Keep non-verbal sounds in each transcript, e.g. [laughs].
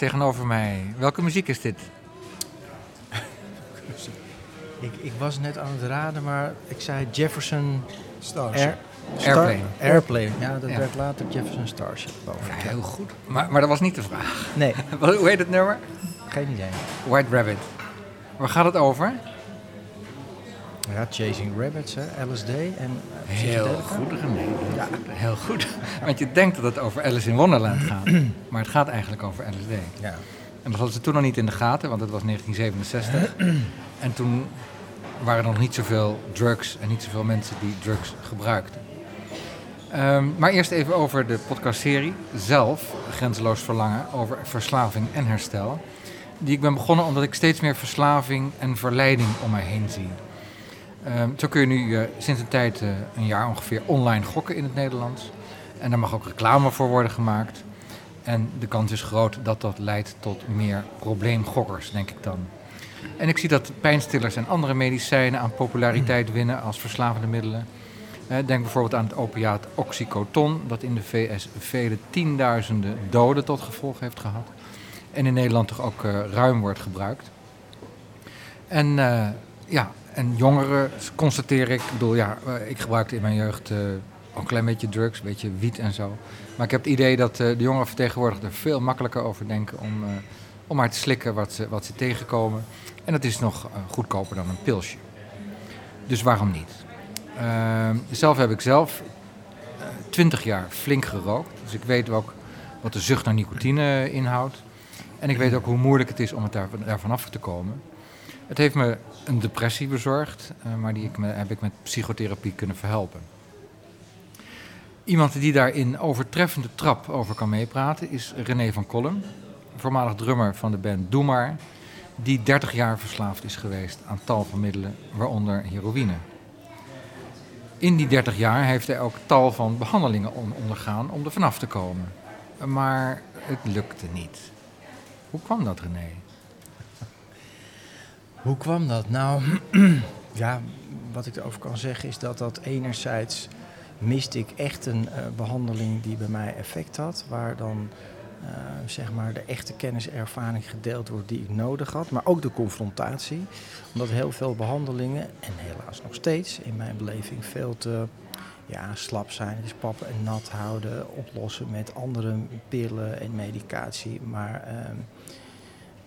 Tegenover mij, welke muziek is dit? [laughs] Ik, ik was net aan het raden, maar ik zei Jefferson Starship. Air, Airplane. Airplane. Ja, dat Ja. werd later Jefferson Starship. boven. Ja, heel goed. Maar, maar dat was niet de vraag. Nee, [laughs] Hoe heet het nummer? geen idee. White Rabbit. Waar gaat het over? Ja, Chasing Rabbits, hè, LSD en eh, Heel goed, René. Ja, heel goed. [laughs] Want je denkt dat het over Alice in Wonderland gaat. [clears throat] Maar het gaat eigenlijk over LSD. Ja. En dat hadden ze toen nog niet in de gaten, want het was 1967. [clears throat] en toen waren er nog niet zoveel drugs en niet zoveel mensen die drugs gebruikten. Ehm, maar eerst even over de podcastserie zelf, Grenzeloos Verlangen, over verslaving en herstel. Die ik ben begonnen omdat ik steeds meer verslaving en verleiding om mij heen zie. Ehm, zo kun je nu eh, sinds een tijd, eh, een jaar ongeveer, online gokken in het Nederlands. En daar mag ook reclame voor worden gemaakt. En de kans is groot dat dat leidt tot meer probleemgokkers, denk ik dan. En ik zie dat pijnstillers en andere medicijnen aan populariteit winnen als verslavende middelen. Eh, Denk bijvoorbeeld aan het opiaat oxycoton, dat in de VS vele tienduizenden doden tot gevolg heeft gehad. En in Nederland toch ook ruim wordt gebruikt. En ja, en jongeren constateer ik, ik bedoel ja, eh, ik gebruikte in mijn jeugd ook een klein beetje drugs, een beetje wiet en zo. Maar ik heb het idee dat eh, de jongeren van tegenwoordig er veel makkelijker over denken om, eh, om maar te slikken wat ze, wat ze tegenkomen. En dat is nog goedkoper dan een pilsje. Dus waarom niet? Zelf heb ik zelf twintig jaar flink gerookt. Dus ik weet ook wat de zucht naar nicotine inhoudt. En ik weet ook hoe moeilijk het is om het daar, daarvan af te komen. Het heeft me een depressie bezorgd, eh, maar die ik heb ik met psychotherapie kunnen verhelpen. Iemand die daar in overtreffende trap over kan meepraten is René van Kolm, voormalig drummer van de band Doe Maar, die 30 jaar verslaafd is geweest aan tal van middelen, waaronder heroïne. In die 30 jaar heeft hij ook tal van behandelingen on- ondergaan om er vanaf te komen. Maar het lukte niet. Hoe kwam dat, René? Hoe kwam dat? Nou, [clears throat] ja, wat ik erover kan zeggen is dat dat enerzijds miste ik echt een eh, behandeling die bij mij effect had, waar dan eh, zeg maar de echte kennis en ervaring gedeeld wordt die ik nodig had, maar ook de confrontatie, omdat heel veel behandelingen en helaas nog steeds in mijn beleving veel te ja, slap zijn. Is pappen en nat houden, oplossen met andere pillen en medicatie, maar ehm,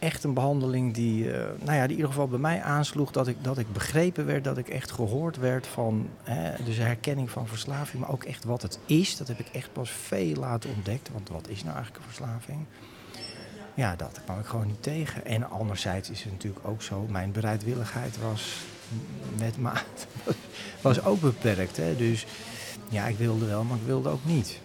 echt een behandeling die, eh, nou ja, die in ieder geval bij mij aansloeg dat ik, dat ik begrepen werd, dat ik echt gehoord werd van hè, dus herkenning van verslaving, maar ook echt wat het is. Dat heb ik echt pas veel later ontdekt, want wat is nou eigenlijk een verslaving? Ja, dat kwam ik gewoon niet tegen. En anderzijds is het natuurlijk ook zo, mijn bereidwilligheid was met maat, [laughs] was ook beperkt. Hè? Dus ja, ik wilde wel, maar ik wilde ook niet.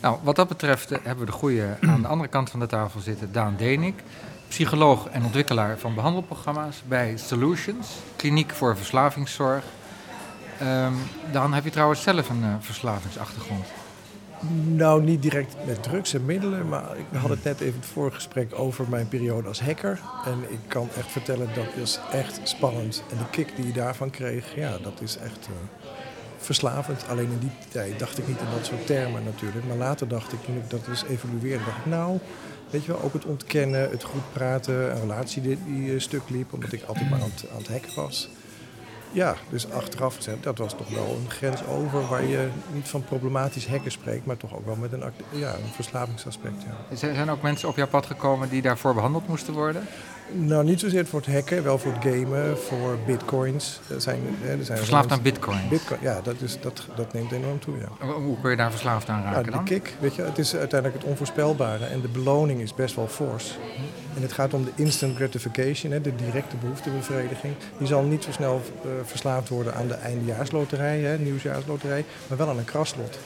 Nou, wat dat betreft eh, hebben we de goede aan de andere kant van de tafel zitten, Daan Denik. Psycholoog en ontwikkelaar van behandelprogramma's bij Solutions, kliniek voor verslavingszorg. Ehm Daan, heb je trouwens zelf een eh, verslavingsachtergrond? Nou, niet direct met drugs en middelen, maar ik had het net even het vorige gesprek over mijn periode als hacker. En ik kan echt vertellen, dat is echt spannend. En de kick die je daarvan kreeg, ja, dat is echt eh, verslavend. Alleen in die tijd dacht ik niet in dat soort termen natuurlijk. Maar later dacht ik, toen ik dat dus evalueerde, dacht ik, nou, Weet je wel, ook het ontkennen, het goed praten, een relatie die, eh, stuk liep, omdat ik altijd maar aan het, aan was. Ja, dus achteraf gezegd, dat was toch wel een grens over waar je niet van problematisch hacken spreekt, maar toch ook wel met een, ja, een verslavingsaspect. Ja. Zijn ook mensen op jouw pad gekomen die daarvoor behandeld moesten worden? Nou, niet zozeer voor het hacken, wel voor het gamen, voor bitcoins. Er zijn, hè, er zijn Verslaafd aan mensen- bitcoin. Bitcoin, ja, dat, is, dat, dat neemt enorm toe, ja. Hoe- kun je daar verslaafd aan Nou, raken de dan? kick, weet je, het is uiteindelijk het onvoorspelbare en de beloning is best wel fors. En het gaat om de instant gratification, hè, de directe behoeftebevrediging. Die zal niet zo snel eh, verslaafd worden aan de eindejaarsloterij, hè, nieuwsjaarsloterij, maar wel aan een kraslot.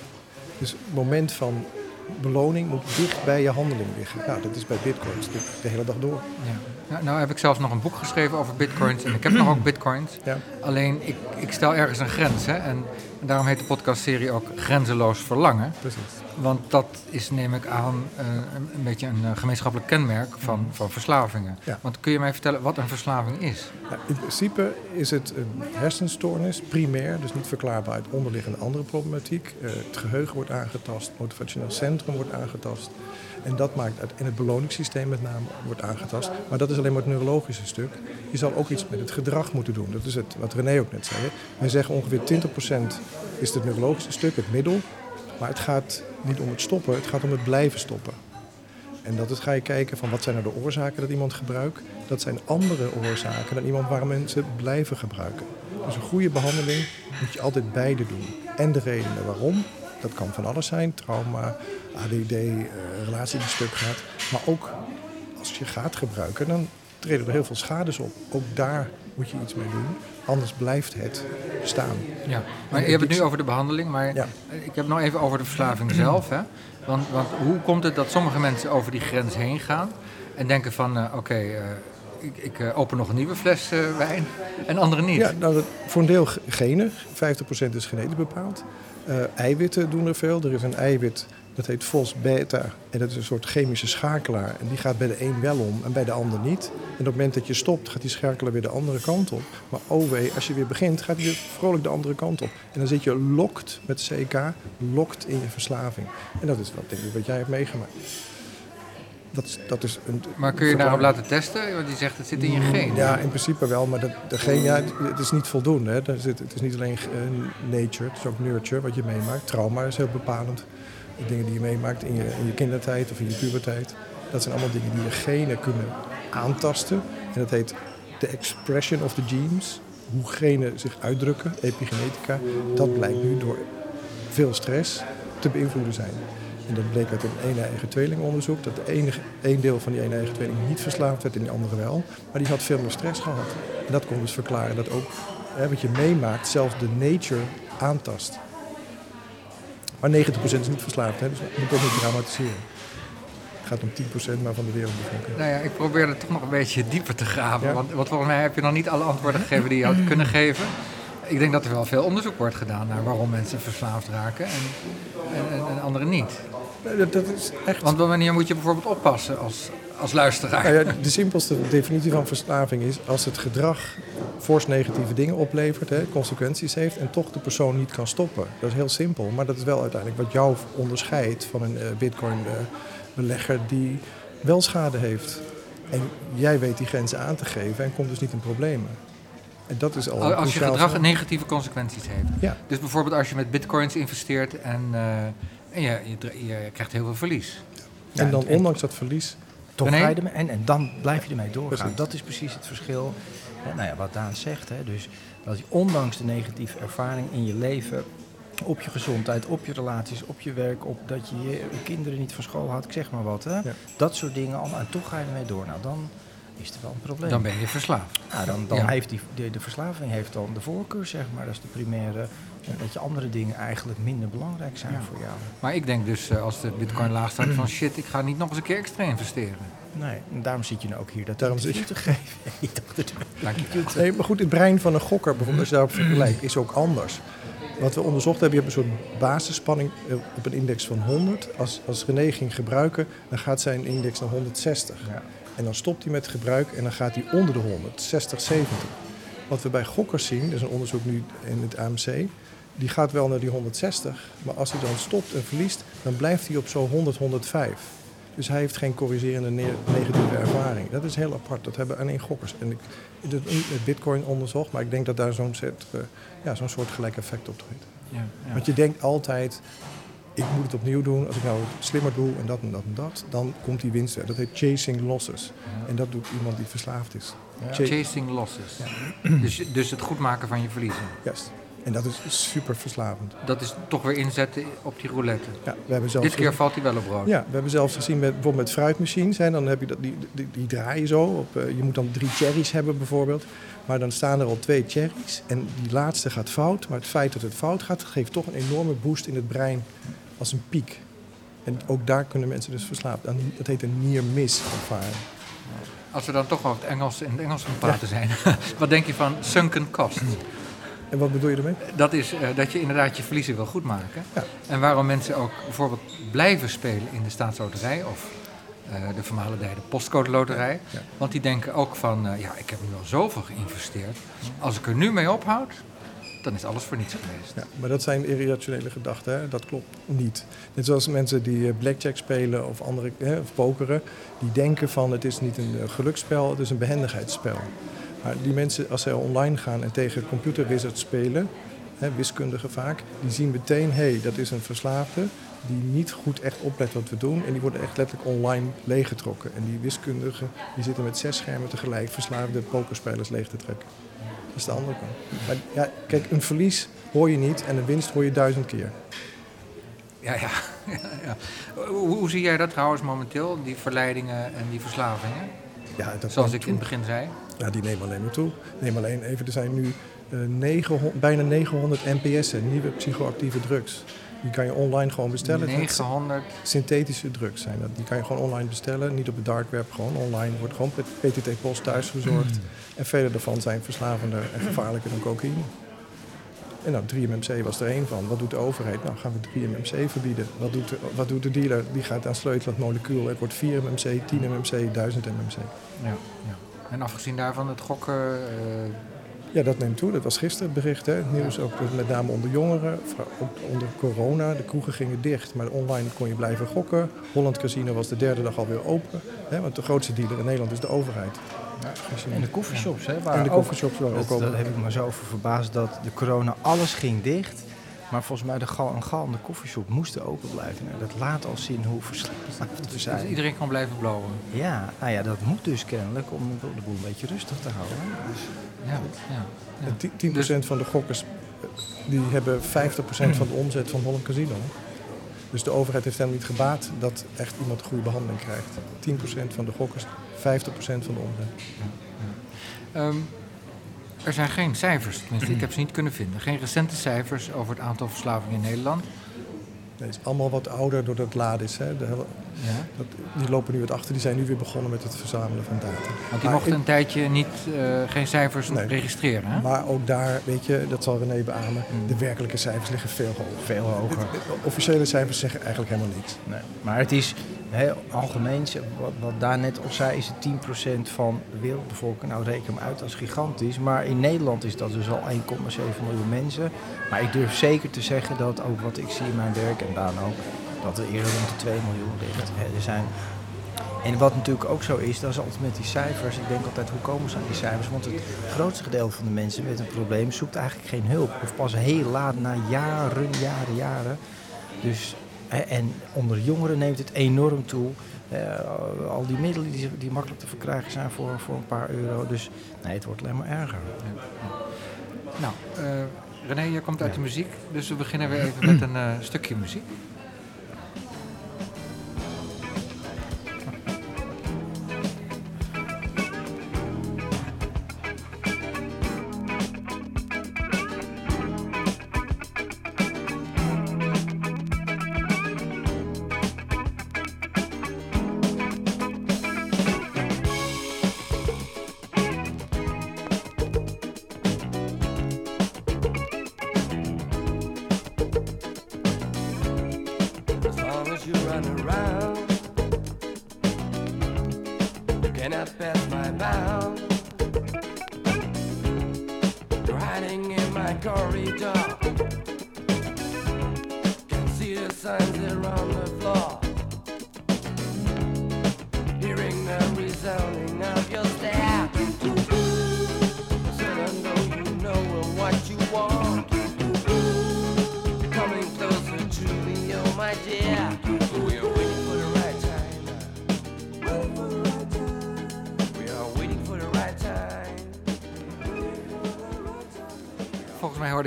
Dus het moment van beloning moet dicht bij je handeling liggen. Nou, dat is bij bitcoins de, de hele dag door. Ja. Nou, nou heb ik zelfs nog een boek geschreven over bitcoins en ik heb nog ook [clears throat] bitcoins. Ja. Alleen ik, ik stel ergens een grens hè? En, daarom heet de podcastserie ook Grenzeloos Verlangen. Precies. Want dat is, neem ik aan, eh, een, beetje een eh, gemeenschappelijk kenmerk van, van verslavingen. Ja. Want kun je mij vertellen wat een verslaving is? Nou, in principe is het een hersenstoornis, primair, dus niet verklaarbaar uit onderliggende andere problematiek. Eh, het geheugen wordt aangetast, het motivationeel centrum wordt aangetast. En dat maakt uit, en het beloningssysteem met name wordt aangetast. Maar dat is alleen maar het neurologische stuk. Je zal ook iets met het gedrag moeten doen. Dat is het, wat René ook net zei. hè. Wij zeggen ongeveer 20% is het neurologische stuk, het middel. Maar het gaat niet om het stoppen, het gaat om het blijven stoppen. En dat is, ga je kijken van wat zijn er de oorzaken dat iemand gebruikt. Dat zijn andere oorzaken dan iemand waarom mensen blijven gebruiken. Dus een goede behandeling moet je altijd beide doen. En de redenen waarom. Dat kan van alles zijn. Trauma, ADD, eh, relatie die stuk gaat. Maar ook als je gaat gebruiken, dan treden er heel veel schades op. Ook daar moet je iets mee doen. Anders blijft het staan. Ja. Maar je hebt het nu over de behandeling, maar Ja. ik heb het nog even over de verslaving [clears throat] zelf. Hè? Want, want hoe komt het dat sommige mensen over die grens heen gaan en denken van eh, oké, eh, ik, ik eh, open nog een nieuwe fles wijn en anderen niet? Ja, nou, dat, voor een deel ge- genen. 50% is genetisch bepaald. Eiwitten doen er veel. Er is een eiwit, dat heet FOS-beta. En dat is een soort chemische schakelaar. En die gaat bij de een wel om en bij de ander niet. En op het moment dat je stopt, gaat die schakelaar weer de andere kant op. Maar oh wee, als je weer begint, gaat hij weer vrolijk de andere kant op. En dan zit je locked met CK, locked in je verslaving. En dat is wat, denk ik, wat jij hebt meegemaakt. Dat, is- dat is een, Maar kun je daarop laten testen? Want die zegt het zit in je genen. ja, in principe wel, maar dat, de geen, ja, het- het is niet voldoende. Hè. Daar zit, het is niet alleen eh, nature, het is ook nurture wat je meemaakt. Trauma is heel bepalend. Dingen die je meemaakt in je, in je kindertijd of in je puberteit. Dat zijn allemaal dingen die je genen kunnen aantasten. En dat heet de expression of the genes. Hoe genen zich uitdrukken, epigenetica. Dat blijkt nu door veel stress te beïnvloeden zijn. En dat bleek uit een een-eigen tweelingonderzoek. Dat de enige, één deel van die een-eigen tweeling niet verslaafd werd en die andere wel. Maar die had veel meer stress gehad. En dat kon dus verklaren dat ook hè, wat je meemaakt zelfs de nature aantast. Maar 90% is niet verslaafd, hè, dus je moet ook niet dramatiseren. Het gaat om 10% maar van de wereldbevolking. Nou ja, ik probeerde toch nog een beetje dieper te graven. Ja. Want, want volgens mij heb je nog niet alle antwoorden gegeven die je had kunnen geven. Ik denk dat er wel veel onderzoek wordt gedaan naar waarom mensen verslaafd raken en, en, en, en anderen niet. Dat, dat is echt Want wanneer moet je bijvoorbeeld oppassen als, als luisteraar? Nou ja, de simpelste definitie van verslaving is als het gedrag fors negatieve dingen oplevert, hè, consequenties heeft en toch de persoon niet kan stoppen. Dat is heel simpel, maar dat is wel uiteindelijk wat jou onderscheidt van een bitcoin-belegger die wel schade heeft. En jij weet die grenzen aan te geven en komt dus niet in problemen. En dat is al een Als je gedrag negatieve consequenties heeft. Ja. Dus bijvoorbeeld als je met bitcoins investeert en, eh, en je, je, krijgt heel veel verlies. En dan ondanks dat verlies, Toch René? ga je ermee, en, en dan blijf je ermee doorgaan. Precies. Dat is precies het verschil. Hè, nou ja, wat Daan zegt. Hè, dus dat je ondanks de negatieve ervaring in je leven, op je gezondheid, op je relaties, op je werk, op dat je je kinderen niet van school had, ik zeg maar wat. Hè, Ja. Dat soort dingen allemaal. En toch ga je ermee door. Nou, dan is er wel een probleem. Dan ben je verslaafd. Nou, dan, dan Ja. heeft die, de, de verslaving heeft dan de voorkeur, zeg maar. Dat is de primaire. En dat je andere dingen eigenlijk minder belangrijk zijn Ja. voor jou. Maar ik denk dus eh, als de bitcoin laag staat van [clears throat] shit, ik ga niet nog eens een keer extra investeren. Nee, en daarom zit je nou ook hier dat Daarom interview te geven. [laughs] Je. Nee, maar goed, het brein van een gokker, bijvoorbeeld, als je daarop vergelijkt, is ook anders. Wat we onderzocht hebben, je hebt een soort basisspanning eh, op een index van 100. Als, als René ging gebruiken, dan gaat zijn index naar 160. Ja. En dan stopt hij met gebruik en dan gaat hij onder de 100, 60, 70. Wat we bij gokkers zien, dat is een onderzoek nu in het AMC, die gaat wel naar die 160. Maar als hij dan stopt en verliest, dan blijft hij op zo'n 100, 105. Dus hij heeft geen corrigerende ne- negatieve ervaring. Dat is heel apart. Dat hebben alleen gokkers. En ik heb het niet met bitcoin onderzocht, maar ik denk dat daar zo'n soort, eh, ja, zo'n soort gelijk effect op treedt. Ja, ja. Want je denkt altijd, ik moet het opnieuw doen. Als ik nou slimmer doe en dat en dat en dat, dan komt die winst weer. Dat heet chasing losses. En dat doet iemand die verslaafd is. Cha- Chasing losses. Dus, dus het goed maken van je verliezen. Juist. En dat is super verslavend. Dat is toch weer inzetten op die roulette. Ja, we hebben zelfs Dit keer valt hij wel op rood. Ja, we hebben zelfs gezien met, bijvoorbeeld met fruitmachines. Hè, dan heb je dat, die, die, die draaien zo. Op, eh, je moet dan drie cherries hebben bijvoorbeeld. Maar dan staan er al twee cherries. En die laatste gaat fout. Maar het feit dat het fout gaat, geeft toch een enorme boost in het brein als een piek. En ook daar kunnen mensen dus verslaafd. aan. Dat heet een near-miss ervaring. Als we dan toch over het Engels in het Engels gaan praten zijn. [laughs] Wat denk je van sunken cost? En wat bedoel je ermee? Dat is eh, dat je inderdaad je verliezen wil goedmaken. Ja. En waarom mensen ook bijvoorbeeld blijven spelen in de staatsloterij of eh, de vermalendijde postcode loterij. Ja. Want die denken ook van, eh, ja, ik heb nu al zoveel geïnvesteerd. Als ik er nu mee ophoud, dan is alles voor niets geweest. Ja, maar dat zijn irrationele gedachten. Dat klopt niet. Net zoals mensen die eh, blackjack spelen of andere hè, of pokeren, die denken van het is niet een eh, geluksspel, het is een behendigheidsspel. Maar die mensen, als zij online gaan en tegen computerwizards spelen, hè, wiskundigen vaak, die zien meteen, hé, hey, dat is een verslaafde die niet goed echt oplet wat we doen. En die worden echt letterlijk online leeggetrokken. En die wiskundigen die zitten met zes schermen tegelijk verslaafde pokerspelers leeg te trekken. Dat is de andere kant. Maar ja, kijk, een verlies hoor je niet en een winst hoor je duizend keer. Ja, ja. [laughs] ja, ja. Hoe, hoe zie jij dat trouwens momenteel, die verleidingen en die verslavingen? Ja, dat Zoals ik in het begin zei. Ja, die nemen alleen maar toe. Neem alleen even, er zijn nu eh, 900, bijna 900 NPS'en, nieuwe psychoactieve drugs. Die kan je online gewoon bestellen. Het zijn 900. Synthetische drugs zijn dat. Die kan je gewoon online bestellen. Niet op het dark web, gewoon online. Wordt gewoon PTT-post thuis bezorgd. En vele daarvan zijn verslavender en gevaarlijker dan cocaïne. En nou, 3MMC was er één van. Wat doet de overheid? Nou, gaan we 3MMC verbieden. Wat doet de, wat doet de dealer? Die gaat aan sleutelen het molecuul. Het wordt 4MMC, 10MMC, 1000 MMC. Ja, ja. En afgezien daarvan het gokken. eh, Ja, dat neemt toe. Dat was gisteren het bericht. Hè. Het nieuws ook met name onder jongeren. Ook onder corona. De kroegen gingen dicht, maar online kon je blijven gokken. Holland Casino was de derde dag alweer open. Hè, want de grootste dealer in Nederland is de overheid. En de niet. coffeeshops, hè? Waar En de ook- waren dat, ook open. Daar heb ik me zo over verbaasd dat de corona alles ging dicht. Maar volgens mij de gal en gal en de koffieshop moesten open blijven. Nou, dat laat al zien hoe verslaafd we dus zijn. iedereen kan blijven blowen. Ja, nou ja, dat moet dus kennelijk om de boel een beetje rustig te houden. Dus, Ja, ja. ja. En 10% Dus- van de gokkers eh, die hebben 50% van de omzet van Holland Casino. Dus de overheid heeft helemaal niet gebaat dat echt iemand goede behandeling krijgt. 10% van de gokkers, 50% van de omzet. Ehm, er zijn geen cijfers, tenminste, ik heb ze niet kunnen vinden. Geen recente cijfers over het aantal verslavingen in Nederland. Het is allemaal wat ouder doordat het laat is. Hè. De hele- Ja. dat, die lopen nu wat achter. Die zijn nu weer begonnen met het verzamelen van data. Want die Maar mochten een tijdje niet, eh, geen cijfers Nee. registreren. Hè? Maar ook daar, weet je, dat zal René beamen, de werkelijke cijfers liggen veel hoger. veel hoger. Officiële cijfers zeggen eigenlijk helemaal niks. Nee. Maar het is heel algemeen, wat, wat daar net al zei, is het 10% van de wereldbevolking. Nou, reken hem uit als gigantisch. Maar in Nederland is dat dus al 1,7 miljoen mensen. Maar ik durf zeker te zeggen dat ook wat ik zie in mijn werk en Daan ook, dat er eerder rond de 2 miljoen ligt. Zijn en wat natuurlijk ook zo is, dat is altijd met die cijfers. Ik denk altijd, hoe komen ze aan die cijfers? Want het grootste gedeelte van de mensen met een probleem zoekt eigenlijk geen hulp. Of pas heel laat, na jaren, jaren, jaren. Dus, en onder jongeren neemt het enorm toe. Eh, al die middelen die, die makkelijk te verkrijgen zijn voor, voor een paar euro. Dus nee, het wordt alleen maar erger. Nou, eh René, je komt uit de muziek, dus we beginnen weer even met [clears throat] een eh, stukje muziek.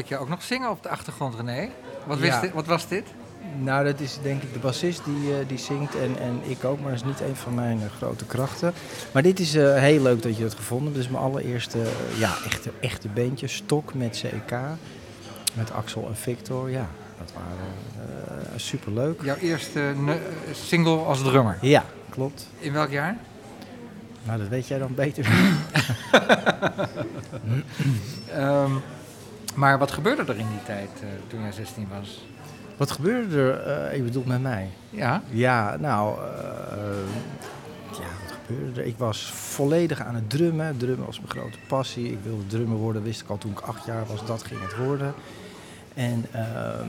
Ik je ook nog zingen op de achtergrond, René. Wat, Ja. wist dit, wat was dit? Nou, dat is denk ik de bassist die, eh, die zingt en, en ik ook, maar dat is niet een van mijn eh, grote krachten. Maar dit is eh, heel leuk dat je het gevonden hebt. Dit is mijn allereerste ja, echte, echte bandje. Stok met CK, met Axel en Victor. Ja, dat waren superleuk. Jouw eerste single als drummer. Ja, klopt. In welk jaar? Nou, dat weet jij dan beter. [laughs] Ehm, maar wat gebeurde er in die tijd eh, toen jij 16 was? Wat gebeurde er, eh, je bedoelt met mij? Ja, Ja, nou, eh, ja, wat gebeurde er? Ik was volledig aan het drummen. Drummen was mijn grote passie. Ik wilde drummer worden, wist ik al toen ik acht jaar was, dat ging het worden. En ehm,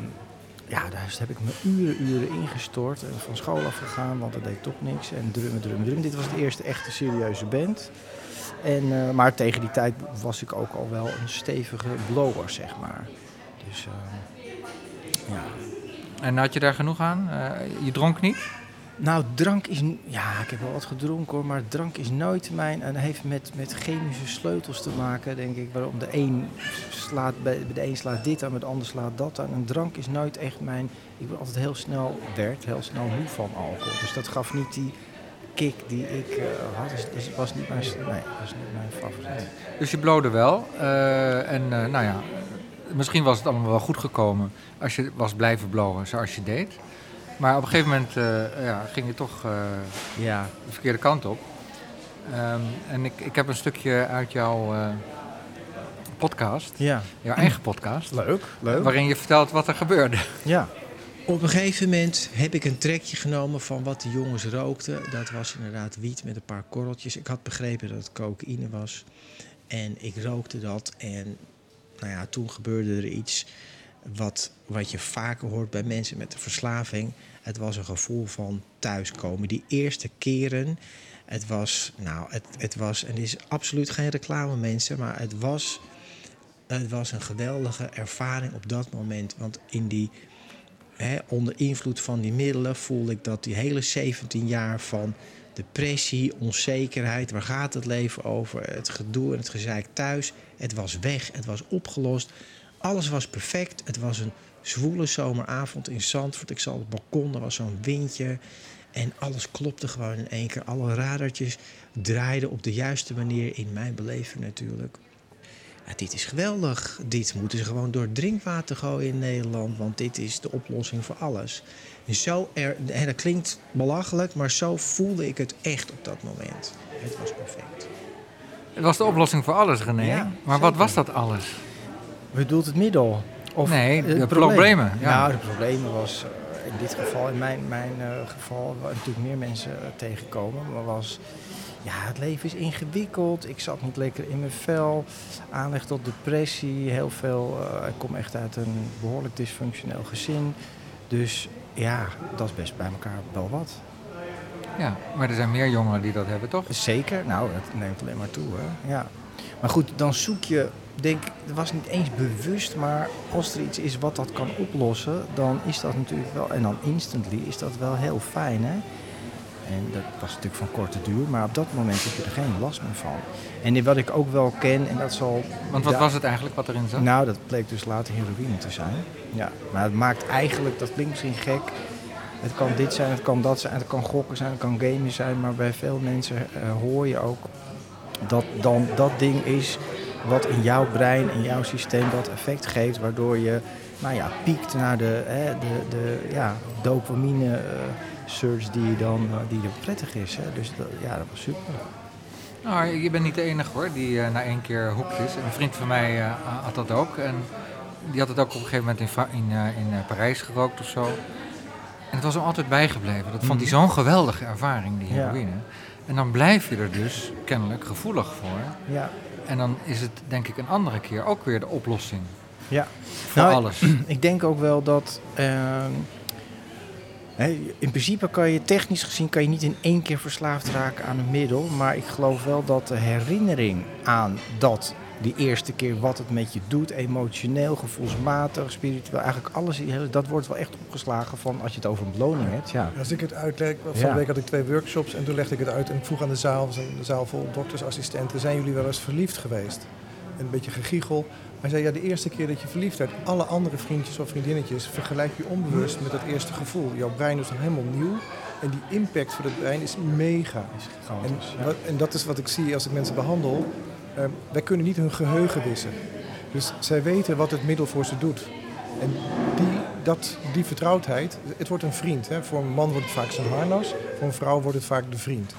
ja, daar heb ik me uren, uren ingestort. En van school afgegaan, want dat deed toch niks. En drummen, drummen, drummen. Dit was de eerste echte serieuze band. En, eh, maar tegen die tijd was ik ook al wel een stevige blower, zeg maar. Dus eh, ja, en had je daar genoeg aan? Eh, je dronk niet? Nou, drank is... Ja, ik heb wel wat gedronken hoor, maar drank is nooit mijn... En heeft met, met chemische sleutels te maken, denk ik. Waarom de een slaat... Bij de een slaat dit aan, bij de ander slaat dat aan. En drank is nooit echt mijn... Ik ben altijd heel snel... werd heel snel moe van alcohol. Dus dat gaf niet die kick die ik eh, had. Dus, dus was niet mijn... Nee, was niet mijn favoriet. Dus je blode wel. eh, en eh, nou ja, misschien was het allemaal wel goed gekomen als je was blijven blowen zoals je deed. Maar op een gegeven moment ja, ging je toch Ja, de verkeerde kant op. Ehm, en ik, ik heb een stukje uit jouw podcast, ja. jouw eigen podcast, Leuk, leuk. waarin je vertelt wat er gebeurde. Ja. [laughs] Op een gegeven moment heb ik een trekje genomen van wat de jongens rookten. Dat was inderdaad wiet met een paar korreltjes. Ik had begrepen dat het cocaïne was. En ik rookte dat. En nou ja, toen gebeurde er iets wat, wat je vaker hoort bij mensen met een verslaving. Het was een gevoel van thuiskomen. Die eerste keren, het was, nou, het, het was, en dit is absoluut geen reclame mensen, maar het was, het was een geweldige ervaring op dat moment. Want in die onder invloed van die middelen voelde ik dat die hele 17 jaar van depressie, onzekerheid, waar gaat het leven over, het gedoe en het gezeik thuis, het was weg, het was opgelost. Alles was perfect. Het was een zwoele zomeravond in Zandvoort. Ik zat op het balkon, er was zo'n windje. En alles klopte gewoon in één keer. Alle radertjes draaiden op de juiste manier in mijn beleving natuurlijk. Ja, dit is geweldig. Dit moeten ze gewoon door drinkwater gooien in Nederland. Want dit is de oplossing voor alles. En zo er, en dat klinkt belachelijk, maar zo voelde ik het echt op dat moment. Het was perfect. Het was de oplossing voor alles, René. Ja, maar wat was dat alles? Bedoelt het middel? Of Nee, het de probleem? problemen, ja. Nou, de problemen was in dit geval, in mijn, mijn eh, geval, waar natuurlijk meer mensen eh, tegenkomen, maar was, ja, het leven is ingewikkeld. Ik zat niet lekker in mijn vel. Aanleg tot depressie, heel veel. eh, ik kom echt uit een behoorlijk dysfunctioneel gezin. Dus ja, dat is best bij elkaar wel wat. Ja, maar er zijn meer jongeren die dat hebben, toch? Zeker, nou, dat neemt alleen maar toe. Hè? Ja. Maar goed, dan zoek je, denk ik, het was niet eens bewust, maar als er iets is wat dat kan oplossen, dan is dat natuurlijk wel, en dan instantly is dat wel heel fijn. Hè? En dat was natuurlijk van korte duur, maar op dat moment heb je er geen last meer van. En wat ik ook wel ken, en dat zal. Want wat was het eigenlijk wat erin zat? Nou, dat bleek dus later heroïne te zijn. Ja, maar het maakt eigenlijk, dat klinkt misschien gek. Het kan dit zijn, het kan dat zijn, het kan gokken zijn, het kan gamen zijn. Maar bij veel mensen eh, hoor je ook dat dan dat ding is wat in jouw brein, in jouw systeem dat effect geeft. Waardoor je, nou ja, piekt naar de, hè, de, de ja, dopamine eh, surge die, dan, eh, die er prettig is. Hè. Dus dat, ja, dat was super. Nou, je bent niet de enige hoor, die eh, na één keer hoekt is. Een vriend van mij eh, had dat ook. En die had het ook op een gegeven moment in, in, in Parijs gerookt of zo. En het was hem altijd bijgebleven. Dat vond hij zo'n geweldige ervaring, die Mhm. Ja. heroïne. En dan blijf je er dus kennelijk gevoelig voor. Ja, En dan is het denk ik een andere keer ook weer de oplossing ja. voor Nou, alles. [clears throat] Ik denk ook wel dat. In principe kan je technisch gezien kan je niet in één keer verslaafd raken aan een middel. Maar ik geloof wel dat de herinnering aan dat, die eerste keer wat het met je doet, emotioneel, gevoelsmatig, spiritueel, eigenlijk alles, dat wordt wel echt opgeslagen van als je het over een beloning hebt. Ja. Als ik het uitleg, van Ja. de week had ik twee workshops en toen legde ik het uit en ik vroeg aan de zaal, was een zaal vol doktersassistenten, zijn jullie wel eens verliefd geweest? en een beetje gegiegel. Hij zei, ja, de eerste keer dat je verliefd werd, alle andere vriendjes of vriendinnetjes vergelijk je onbewust met dat eerste gevoel. Jouw brein is dan helemaal nieuw en die impact voor het brein is mega. En, Gigantisch, ja. wat- en dat is wat ik zie als ik mensen behandel. Ehm, wij kunnen niet hun geheugen wissen. Dus zij weten wat het middel voor ze doet. En die, dat, die vertrouwdheid, het wordt een vriend. Hè. Voor een man wordt het vaak zijn harnas, voor een vrouw wordt het vaak de vriend.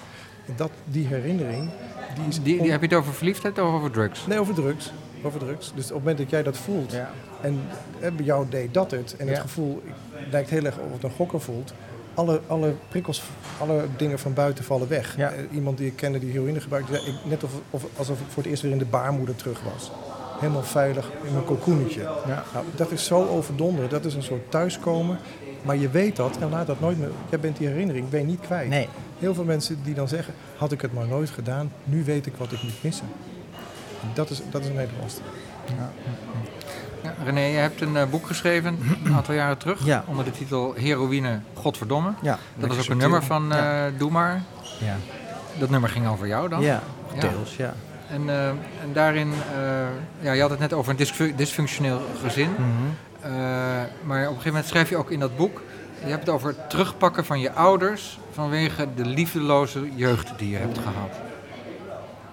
En dat, die herinnering, die is... Die, heb je het over verliefdheid of over drugs? Nee, over drugs. Over drugs. Dus op het moment dat jij dat voelt, Ja. en eh, bij jou deed dat het, en het gevoel lijkt heel erg of het een gokker voelt, alle, alle prikkels, alle dingen van buiten vallen weg. Ja. Eh, iemand die ik kende die heroïne gebruikte, zei ik, net of, of, alsof ik voor het eerst weer in de baarmoeder terug was. Helemaal veilig in mijn cocoonetje. Ja. Nou, dat is zo overdonderd, dat is een soort thuiskomen. Maar je weet dat en laat dat nooit meer. Jij bent die herinnering, ben je niet kwijt. Nee. Heel veel mensen die dan zeggen, had ik het maar nooit gedaan, nu weet ik wat ik moet missen. Dat is, dat is een hele lastige. Ja, René, je hebt een eh, boek geschreven een aantal jaren terug Ja. onder de titel Heroïne, Godverdomme. Ja. Dat was ook een nummer van eh, Doe maar. Ja. Dat nummer ging over jou dan. Ja, Ja. deels, ja. En, eh, en daarin, eh, ja, je had het net over een dysfu- dysfunctioneel gezin. Eh, maar op een gegeven moment schrijf je ook in dat boek, je hebt het over het terugpakken van je ouders vanwege de liefdeloze jeugd die je hebt gehad.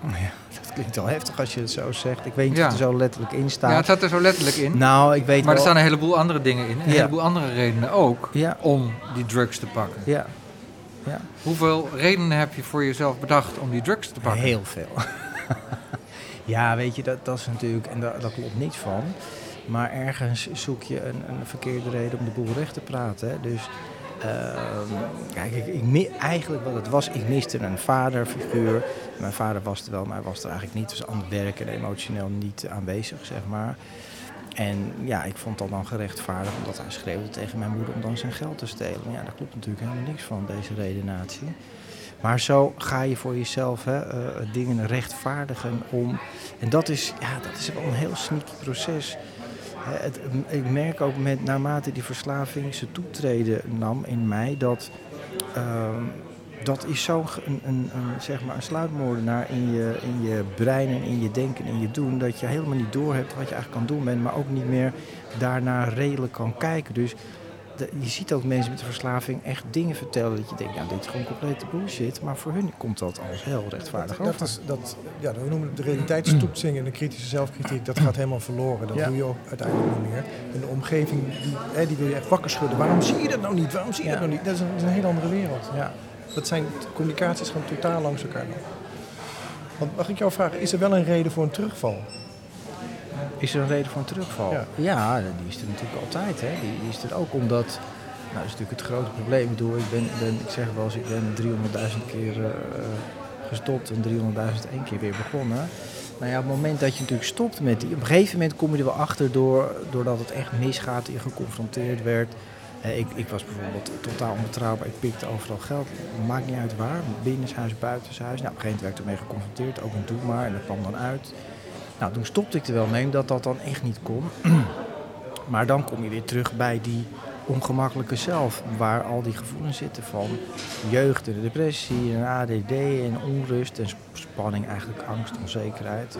Ja, klinkt wel heftig als je het zo zegt. Ik weet niet Ja. of het er zo letterlijk in staat. Ja, het staat er zo letterlijk in. Nou, ik weet maar er staan een heleboel andere dingen in. Een Ja. heleboel andere redenen ook Ja, om die drugs te pakken. ja. Ja, Hoeveel redenen heb je voor jezelf bedacht om die drugs te pakken? heel veel. [laughs] ja, weet je, dat, dat is natuurlijk... En daar, daar klopt niets van. Maar ergens zoek je een, een verkeerde reden om de boel recht te praten. Hè. Dus... ehm, kijk, ik, eigenlijk wat het was, ik miste een vaderfiguur. Mijn vader was er wel, maar hij was er eigenlijk niet. Dus aan het werk en emotioneel niet aanwezig, zeg maar. En ja, ik vond dat dan gerechtvaardigd omdat hij schreeuwde tegen mijn moeder om dan zijn geld te stelen. Ja, daar klopt natuurlijk helemaal niks van, deze redenatie. Maar zo ga je voor jezelf hè, eh, dingen rechtvaardigen om... En dat is, ja, dat is wel een heel sneaky proces. Ik merk ook met, naarmate die verslaving zijn toetreden nam in mij, dat... ehm, dat is zo'n een, een, zeg maar een sluitmoordenaar in je, in je brein en in je denken en in je doen. Dat je helemaal niet doorhebt wat je eigenlijk kan doen bent, maar ook niet meer daarna redelijk kan kijken. Dus de- je ziet ook mensen met de verslaving echt dingen vertellen dat je denkt, ja, dit is gewoon complete bullshit. Maar voor hun komt dat als heel rechtvaardig Dat, over. dat is, dat, ja, we noemen het de realiteitstoetsing en de kritische zelfkritiek. Dat gaat helemaal verloren. Dat Ja. doe je ook uiteindelijk niet meer. En de omgeving, die, hè, die wil je echt wakker schudden. Waarom zie je dat nou niet? Waarom zie je Ja. dat nou niet? Dat is een, dat is een hele andere wereld. Ja. Dat zijn communicaties gaan totaal langs elkaar. Want mag ik jou vragen, is er wel een reden voor een terugval? Is er een reden voor een terugval? Ja. Ja, die is er natuurlijk altijd. Hè. Die, die is er ook omdat... Nou, dat is natuurlijk het grote probleem. Ik bedoel, ik, ben, ben, ik zeg wel eens, ik ben 300.000 keer eh, gestopt en 300.000 één keer weer begonnen. Nou ja, op het moment dat je natuurlijk stopt met die... Op een gegeven moment kom je er wel achter door, doordat het echt misgaat, je geconfronteerd werd. Eh, ik, ik was bijvoorbeeld totaal onbetrouwbaar. Ik pikte overal geld. Maakt niet uit waar. Binnenshuis, buitenshuis. Nou, op een gegeven moment werd ik ermee geconfronteerd. Ook een doe maar. En dat kwam dan uit. Nou, toen stopte ik er wel mee, omdat dat dan echt niet kon. [clears throat] maar dan kom je weer terug bij die ongemakkelijke zelf, waar al die gevoelens zitten van jeugd en depressie en ADD en onrust en sp- spanning, eigenlijk angst, onzekerheid.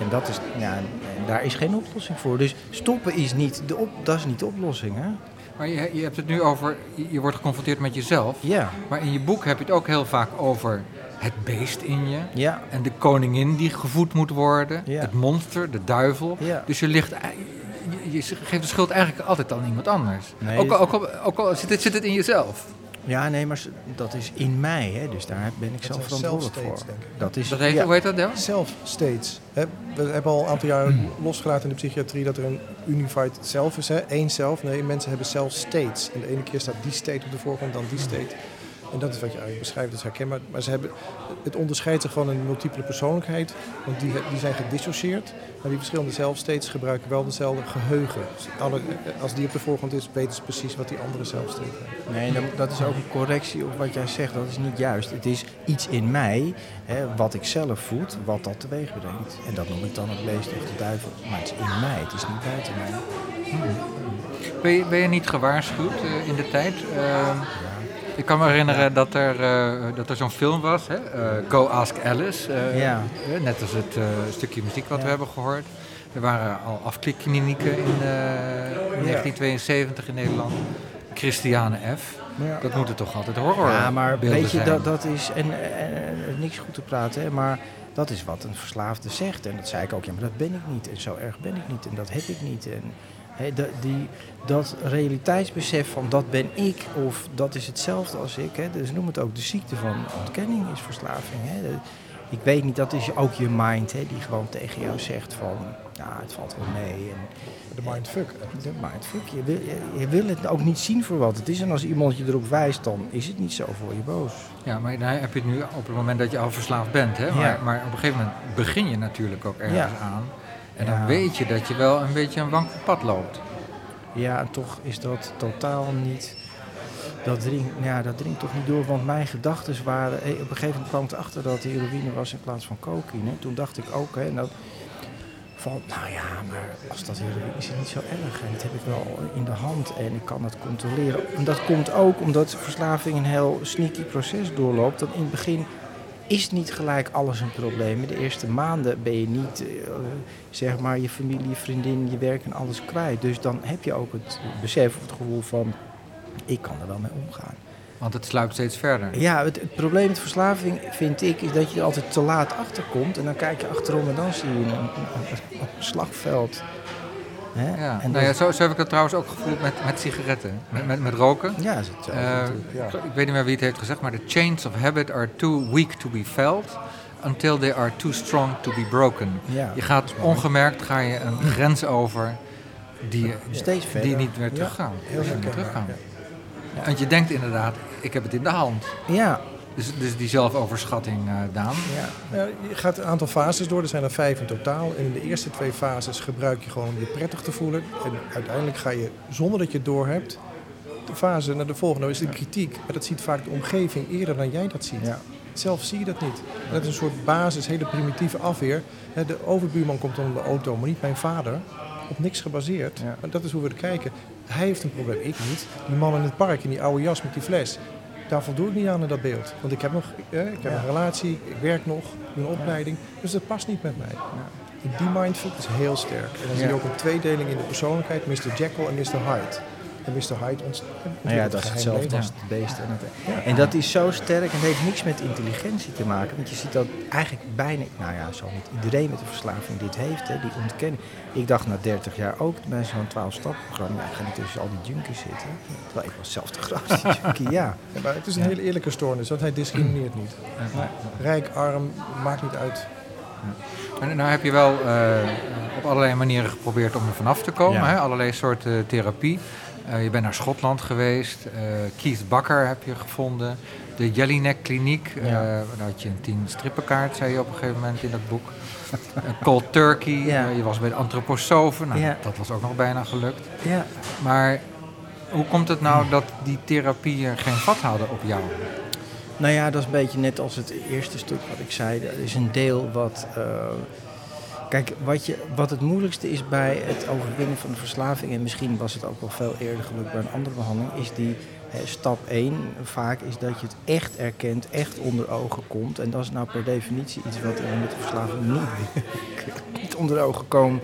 En dat is, ja, daar is geen oplossing voor. Dus stoppen is niet de, op, dat is niet de oplossing, hè? Maar je, je hebt het nu over, je wordt geconfronteerd met jezelf. Ja, Maar in je boek heb je het ook heel vaak over het beest in je. ja, En de koningin die gevoed moet worden. Ja. Het monster, de duivel. ja. Dus je, ligt, ei- je, geeft de schuld eigenlijk altijd aan iemand anders. Nee, ook al, ook al, ook al zit, het, zit het in jezelf. Ja, nee, maar dat is in mij, hè? dus daar ben ik Dat zelf verantwoordelijk voor. Dat is, Dat heet, ja. Hoe heet dat, Del? Self-states. hè. We hebben al een aantal jaren losgelaten in de psychiatrie dat er een unified self is. Hè? Eén zelf. Nee, mensen hebben self-states. En de ene keer staat die state op de voorgrond, dan die state. En dat is wat je eigenlijk beschrijft, dat is herkenbaar. Maar ze hebben, het onderscheidt zich van een multiple persoonlijkheid. Want die, die zijn gedissocieerd. Maar die verschillende zelfstates gebruiken wel dezelfde geheugen. Dus alle, als die op de voorgrond is, weten ze precies wat die andere zelfstate heeft. Nee, dat, dat is ook een correctie op wat jij zegt. Dat is niet juist. Het is iets in mij, hè, wat ik zelf voed, wat dat teweeg brengt. En dat noem ik dan het beest of de duivel. Maar het is in mij, het is niet buiten mij. Ben je, ben je niet gewaarschuwd eh, in de tijd? Ehm, Ik kan me herinneren dat er, eh, dat er zo'n film was, hè? eh, Go Ask Alice. eh, Ja. net als het stukje muziek wat Ja. we hebben gehoord. Er waren al afklikklinieken in eh, 1972 in Nederland. Christiane F. Dat moeten toch altijd horror Ja, maar weet je, zijn. dat, dat is, en niks goed te praten, hè, maar dat is wat een verslaafde zegt. En dat zei ik ook, ja, maar dat ben ik niet. En zo erg ben ik niet. En dat heb ik niet. En hè, dat, die, dat realiteitsbesef van dat ben ik, of dat is hetzelfde als ik. Hè, dus noem het ook de ziekte van ontkenning is verslaving. Hè. De- ik weet niet, dat is ook je mind, hè, die gewoon tegen jou zegt van, ja, het valt wel mee. En, De mindfuck. de mindfuck. Je wil, je, je wil het ook niet zien voor wat het is. En als iemand je erop wijst, dan is het niet zo voor je boos. Ja, maar dan heb je het nu op het moment dat je al verslaafd bent. Hè? Maar, Ja. maar op een gegeven moment begin je natuurlijk ook ergens Ja. aan. En dan weet je dat je wel een beetje een wankel pad loopt. Ja, en toch is dat totaal niet. Dat dringt, ja, dat dringt toch niet door, want mijn gedachten waren. eh, Op een gegeven moment kwam ik erachter dat het heroïne was in plaats van cocaïne. Toen dacht ik ook, hè, nou, van, nou ja, maar als dat heroïne is, is het niet zo erg. En dat heb ik wel in de hand en ik kan het controleren. En dat komt ook omdat verslaving een heel sneaky proces doorloopt. Dat in het begin is niet gelijk alles een probleem. De eerste maanden ben je niet, eh, zeg maar, je familie, je vriendin, je werk en alles kwijt. Dus dan heb je ook het besef of het gevoel van, ik kan er wel mee omgaan. Want het sluipt steeds verder. Ja, het, het probleem met verslaving vind ik is dat je er altijd te laat achter komt. En dan kijk je achterom en dan zie je een, een, een- een slagveld. Hè? Ja. En Nou ja, dat- zo, zo heb ik dat trouwens ook gevoeld met, met sigaretten. Met, met, met roken. ja, is het zo. Eh, ja. ik, weet niet meer wie het heeft gezegd, maar the chains of habit are too weak to be felt until they are too strong to be broken. Ja, Je gaat ongemerkt ga je een grens over die, je- Steeds die niet meer Ja, teruggaan. Heel niet meer teruggaan. ja. Want je denkt inderdaad, ik heb het in de hand. ja, Dus, dus die zelfoverschatting, eh Daan. ja. Ja, je gaat een aantal fases door, er zijn er vijf in totaal. En in de eerste twee fases gebruik je gewoon om je prettig te voelen. En uiteindelijk ga je, zonder dat je het doorhebt, de fase naar de volgende. Dat is de kritiek. Maar dat ziet vaak de omgeving eerder dan jij dat ziet. Ja. Zelf zie je dat niet. Dat is een soort basis, hele primitieve afweer. De overbuurman komt dan in de auto, maar niet mijn vader. Op niks gebaseerd. Ja. Maar dat is hoe we er kijken. Hij heeft een probleem, ik niet. Die man in het park in die oude jas met die fles. Daar voldoe ik niet aan in dat beeld. Want ik heb nog eh, ik heb Ja. een relatie, ik werk nog, een opleiding. Dus dat past niet met mij. En die mindfuck is heel sterk. En dan zie je ook een tweedeling in de persoonlijkheid. Mr. Jekyll en Mr. Hyde. En Mr. Hyde ont- Nou ja, het dat is hetzelfde leven. als het beest. En, het, Ja. en dat is zo sterk en het heeft niks met intelligentie te maken. Want je ziet dat eigenlijk bijna, nou ja, zo niet iedereen met een verslaving dit heeft, hè, die ontkennen. Ik dacht na 30 jaar ook bij zo'n 12-stap-programma, ja, ik ga niet tussen al die junkies zitten. Terwijl ik was zelf de grootste [laughs] junkie, ja. Ja, maar het is een hele eerlijke stoornis, want hij discrimineert niet. Rijk, arm, maakt niet uit. En nou heb je wel eh, op allerlei manieren geprobeerd om er vanaf te komen. Ja. Hè? Allerlei soorten therapie. Eh, je bent naar Schotland geweest. eh Keith Bakker heb je gevonden. De Jellinek Kliniek. eh, Ja. daar had je een tien strippenkaart, zei je op een gegeven moment in dat boek. Cold Turkey. Ja. je was bij de antroposofen. Nou, Ja. Dat was ook nog bijna gelukt. ja. Maar hoe komt het nou dat die therapieën geen vat hadden op jou? Nou ja, dat is een beetje net als het eerste stuk wat ik zei. Er is een deel wat. Kijk, wat, je, wat het moeilijkste is bij het overwinnen van de verslaving, en misschien was het ook wel veel eerder gelukt bij een andere behandeling, is die stap 1 vaak is dat je het echt erkent, echt onder ogen komt. En dat is nou per definitie iets wat er met de verslaving niet, [laughs] niet onder ogen komt.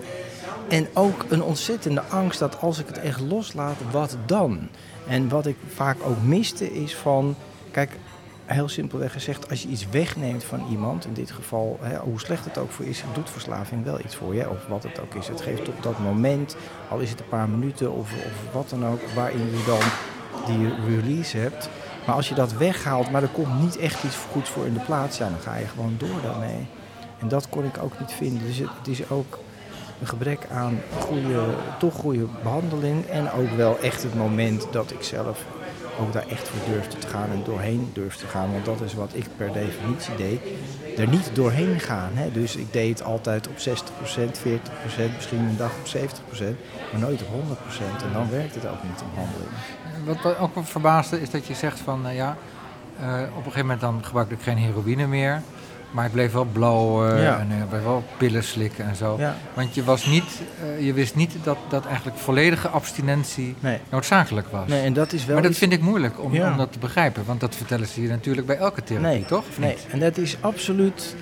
En ook een ontzettende angst dat als ik het echt loslaat, wat dan? En wat ik vaak ook miste is van, kijk, heel simpelweg gezegd, als je iets wegneemt van iemand, in dit geval, hè, hoe slecht het ook voor is, doet verslaving wel iets voor je, of wat het ook is. Het geeft op dat moment, al is het een paar minuten of, of wat dan ook, waarin je dan die release hebt. Maar als je dat weghaalt, maar er komt niet echt iets goeds voor in de plaats, ja, dan ga je gewoon door daarmee. En dat kon ik ook niet vinden. Dus het, het is ook een gebrek aan goede, toch goede behandeling. En ook wel echt het moment dat ik zelf ook daar echt voor durfde te gaan en doorheen durfde te gaan. Want dat is wat ik per definitie deed. Er niet doorheen gaan. Hè. Dus ik deed het altijd op 60%, 40%, misschien een dag op 70%, maar nooit op 100%. En dan werkt het ook niet in behandeling. Wat me ook verbaasde is dat je zegt van, nou ja, eh, op een gegeven moment dan gebruikte ik geen heroïne meer. Maar ik bleef wel blowen Ja. en ik bleef wel pillen slikken en zo. Ja, Want je, was niet, eh, je wist niet dat, dat eigenlijk volledige abstinentie nee. noodzakelijk was. nee, en dat is wel maar dat iets- vind ik moeilijk om, Ja. om dat te begrijpen. Want dat vertellen ze je natuurlijk bij elke therapie, Nee, toch? Of Nee, niet? en dat is absoluut.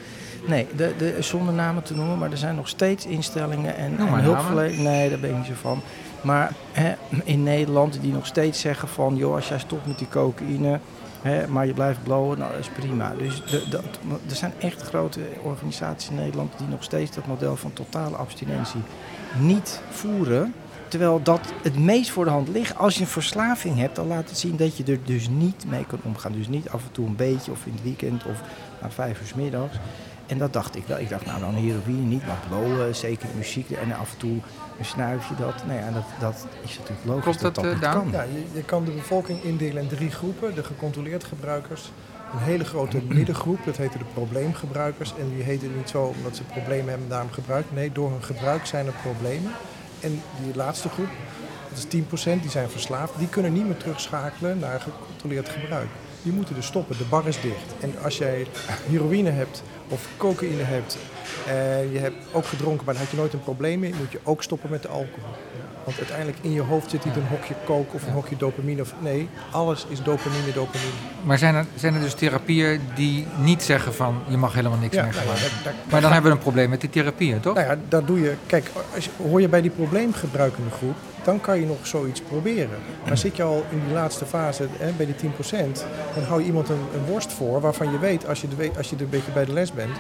Nee, de, de, zonder namen te noemen, maar er zijn nog steeds instellingen en, en. Nee, daar ben ik niet zo van. Maar hè, in Nederland die nog steeds zeggen van, joh, als jij stopt met die cocaïne, maar je blijft blowen, nou dat is prima. Dus de, er zijn echt grote organisaties in Nederland die nog steeds dat model van totale abstinentie niet voeren. Terwijl dat het meest voor de hand ligt. Als je een verslaving hebt, dan laat het zien dat je er dus niet mee kan omgaan. Dus niet af en toe een beetje of in het weekend of na vijf uur middags. En dat dacht ik wel. Ik dacht, nou dan heroïne niet, maar blowen, zeker muziek en af en toe een snuifje dat. Nou ja, dat, dat is natuurlijk logisch Klopt dat dat, dat, eh, kan. Ja, je, je kan de bevolking indelen in drie groepen. De gecontroleerd gebruikers, een hele grote [clears throat] middengroep, dat heette de probleemgebruikers. En die heten niet zo omdat ze problemen hebben en daarom gebruiken. Nee, door hun gebruik zijn er problemen. En die laatste groep, dat is 10%, die zijn verslaafd. Die kunnen niet meer terugschakelen naar gecontroleerd gebruik. Die moeten dus stoppen, de bar is dicht. En als jij heroïne hebt of cocaïne hebt en je hebt ook gedronken, maar daar had je nooit een probleem mee, moet je ook stoppen met de alcohol. Want uiteindelijk in je hoofd zit niet een hokje coke of een hokje dopamine. Of, nee, alles is dopamine, dopamine. Maar zijn er, zijn er dus therapieën die niet zeggen van je mag helemaal niks meer nou ja, gebruiken? maar dan hebben we een probleem met die therapieën, toch? Nou ja, daar doe je. Kijk, als hoor je bij die probleemgebruikende groep, dan kan je nog zoiets proberen. Maar zit je al in die laatste fase, hè, bij die 10%, dan hou je iemand een, een worst voor waarvan je weet als je, de, als je er een beetje bij de les bent,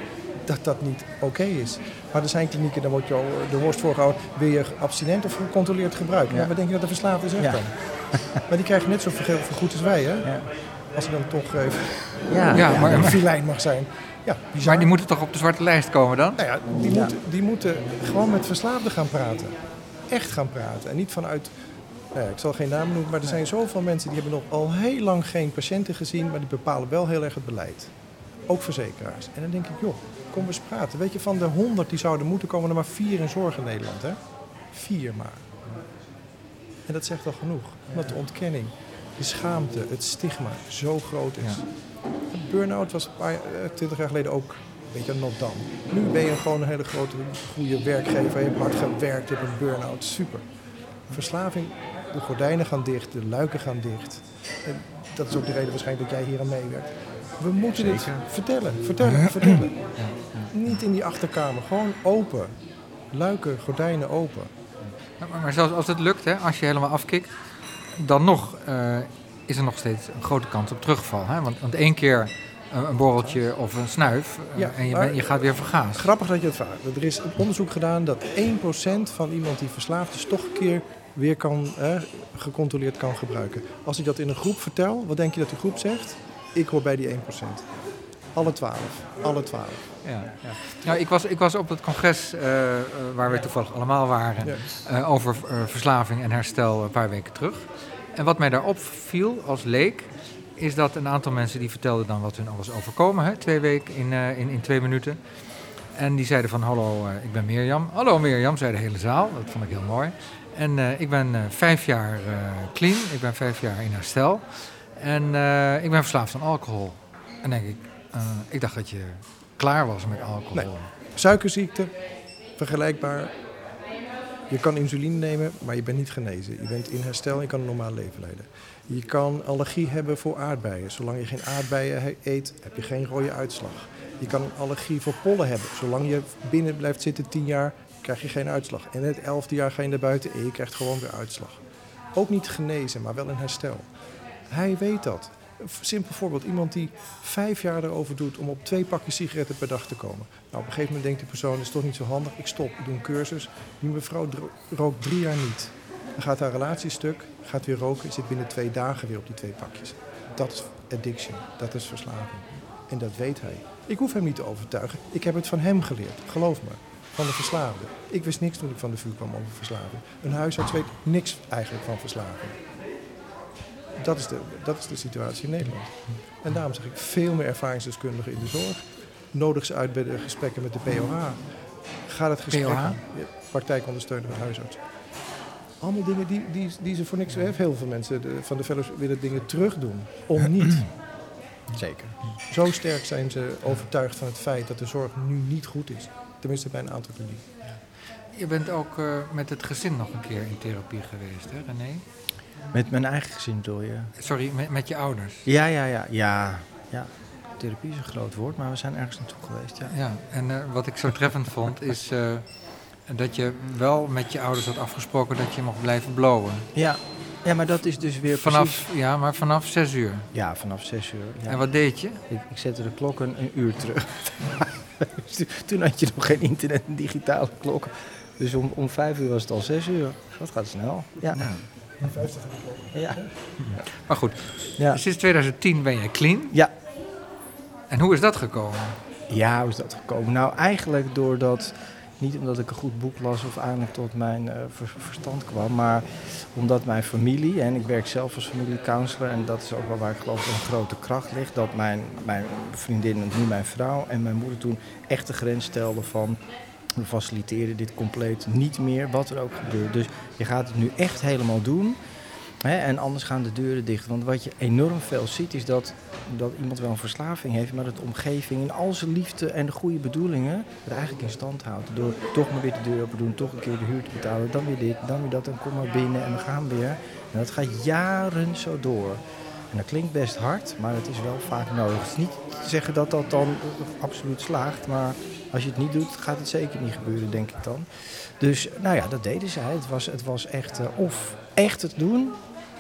dat dat niet oké is. Maar er zijn klinieken, dan wordt je al de worst voorgehouden, wil je abstinent of gecontroleerd gebruik? Ja. Ja. wat denk je dat de verslaafde zegt Ja. dan? [laughs] Maar die krijgen net zoveel vergoed als wij, hè? Ja. Als ik dan toch even Ja, [laughs] Ja, maar- een filijn mag zijn. Ja, bizar. Maar die moeten toch op de zwarte lijst komen dan? Nou ja, die, Ja. Moeten, die moeten gewoon met verslaafden gaan praten. Echt gaan praten. En niet vanuit, nou ja, ik zal geen namen noemen, maar er zijn zoveel mensen die hebben nog al heel lang geen patiënten gezien, maar die bepalen wel heel erg het beleid. Ook verzekeraars. En dan denk ik, joh, kom eens praten. Weet je, van de 100 die zouden moeten komen, er maar vier in zorg in Nederland. Hè? Vier maar. En dat zegt al genoeg. Omdat de ontkenning, de schaamte, het stigma zo groot is. Burn-out was een paar, eh, 20 jaar geleden ook een beetje not dan. Nu ben je gewoon een hele grote, goede werkgever. Je hebt hard gewerkt, je hebt een burn-out. Super. Verslaving, de gordijnen gaan dicht, de luiken gaan dicht. En dat is ook de reden waarschijnlijk dat jij hier aan meewerkt. We moeten dit vertellen, vertellen, vertellen. Niet in die achterkamer, gewoon open. Luiken, gordijnen open. Maar, maar zelfs als het lukt, hè, als je helemaal afkikt, dan nog eh, is er nog steeds een grote kans op terugval. Hè? Want, want één keer een, een borreltje of een snuif eh, Ja, en je, maar- je gaat weer vergazen. Grappig dat je het vraagt. Er is een onderzoek gedaan dat 1% van iemand die verslaafd is toch een keer weer kan, eh, gecontroleerd kan gebruiken. Als ik dat in een groep vertel, wat denk je dat die groep zegt? Ik hoor bij die 1%. Alle 12. Alle 12. Ja, ja. Nou, ik, was, ik was op het congres eh, eh, waar we toevallig allemaal waren Ja. eh, over verslaving en herstel een paar weken terug. En wat mij daarop viel als leek, is dat een aantal mensen die vertelden dan wat hun alles overkomen, hè, twee weken in, in, in twee minuten. En die zeiden van hallo, ik ben Mirjam. Hallo Mirjam, zei de hele zaal. Dat vond ik heel mooi. En ik ben vijf jaar clean, ik ben vijf jaar in herstel. En eh, ik ben verslaafd aan alcohol. En denk ik, eh, ik dacht dat je klaar was met alcohol. Suikerziekte, vergelijkbaar. Je kan insuline nemen, maar je bent niet genezen. Je bent in herstel en je kan een normaal leven leiden. Je kan allergie hebben voor aardbeien. Zolang je geen aardbeien eet, heb je geen rode uitslag. Je kan een allergie voor pollen hebben. Zolang je binnen blijft zitten 10 jaar, krijg je geen uitslag. En het elfde jaar ga je naar buiten en je krijgt gewoon weer uitslag. Ook niet genezen, maar wel in herstel. Hij weet dat. Een simpel voorbeeld. Iemand die vijf jaar erover doet om op twee pakjes sigaretten per dag te komen. Nou, op een gegeven moment denkt die persoon, dat is toch niet zo handig. Ik stop, ik doe een cursus. Die mevrouw rookt drie jaar niet. Dan gaat haar relatie stuk, gaat weer roken, zit binnen twee dagen weer op die twee pakjes. Dat is addiction, dat is verslaving. En dat weet hij. Ik hoef hem niet te overtuigen. Ik heb het van hem geleerd, geloof me. Van de verslaafde. Ik wist niks toen ik van de vuur kwam over verslaving. Een huisarts weet niks eigenlijk van verslaving. Dat is, de, dat is de situatie in Nederland. En daarom zeg ik veel meer ervaringsdeskundigen in de zorg. Nodig ze uit bij de gesprekken met de POH. Ga het gesprek POH? aan. Ja, praktijkondersteunende huisarts. Allemaal dingen die, die, die ze voor niks hebben. Heel veel mensen de- van de fellows willen dingen terugdoen. Om niet. [clears throat] Zeker. Zo sterk zijn ze overtuigd van het feit dat de zorg nu niet goed is. Tenminste bij een aantal klinieken. Je bent ook eh, met het gezin nog een keer in therapie geweest, hè René? Met mijn eigen gezin bedoel je? Sorry, met, met je ouders. Ja, ja, ja, ja, ja. Therapie is een groot woord, maar we zijn ergens naartoe geweest, ja. Ja, en eh, wat ik zo treffend vond is eh, dat je wel met je ouders had afgesproken dat je mocht blijven blowen. Ja, ja maar dat is dus weer Vanaf, precies... ja, maar vanaf zes uur. Ja, vanaf zes uur. Ja. En wat deed je? Ik, ik zette de klokken een uur terug. [laughs] Toen had je nog geen internet en digitale klokken. Dus om, om vijf uur was het al zes uur. Dat gaat snel. Ja. Ja. Maar goed, Ja. sinds 2010 ben jij clean. Ja. En hoe is dat gekomen? ja, hoe is dat gekomen? Nou, eigenlijk doordat, niet omdat ik een goed boek las of eindelijk tot mijn eh, ver- verstand kwam, maar omdat mijn familie, en ik werk zelf als familiecounselor, en dat is ook wel waar ik geloof dat een grote kracht ligt, dat mijn, mijn vriendin, nu mijn vrouw en mijn moeder toen echt de grens stelden van we faciliteren dit compleet niet meer, wat er ook gebeurt. Dus je gaat het nu echt helemaal doen. Hè, en anders gaan de deuren dicht. Want wat je enorm veel ziet is dat, dat iemand wel een verslaving heeft, maar dat de omgeving in al zijn liefde en de goede bedoelingen het eigenlijk in stand houdt. Door toch maar weer de deur open te doen, toch een keer de huur te betalen, dan weer dit, dan weer dat en kom maar binnen en we gaan weer. En dat gaat jaren zo door. En dat klinkt best hard, maar het is wel vaak nodig. Het is niet te zeggen dat dat dan absoluut slaagt, maar als je het niet doet, gaat het zeker niet gebeuren, denk ik dan. Dus nou ja, dat deden zij. Het was, het was echt eh, of echt het doen,